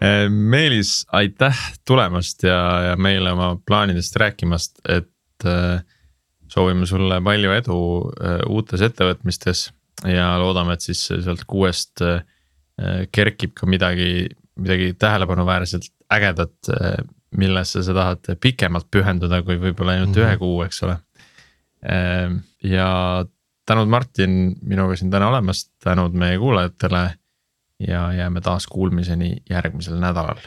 äh, Meelis, aitäh tulemast ja, ja meile oma plaanidest rääkimast, et äh, soovime sulle palju edu äh, uutes ettevõtmistes ja loodame, et siis sealt kuuest äh, kerkib ka midagi, midagi tähelepanuväärselt ägedat, millesse sa tahad pikemalt pühenduda, kui võib-olla ainult mm -hmm. ühe kuu, eks ole. ja tänud, Martin, minuga siin täna olemast, tänud meie kuulajatele ja jääme taas kuulmiseni järgmisel nädalal.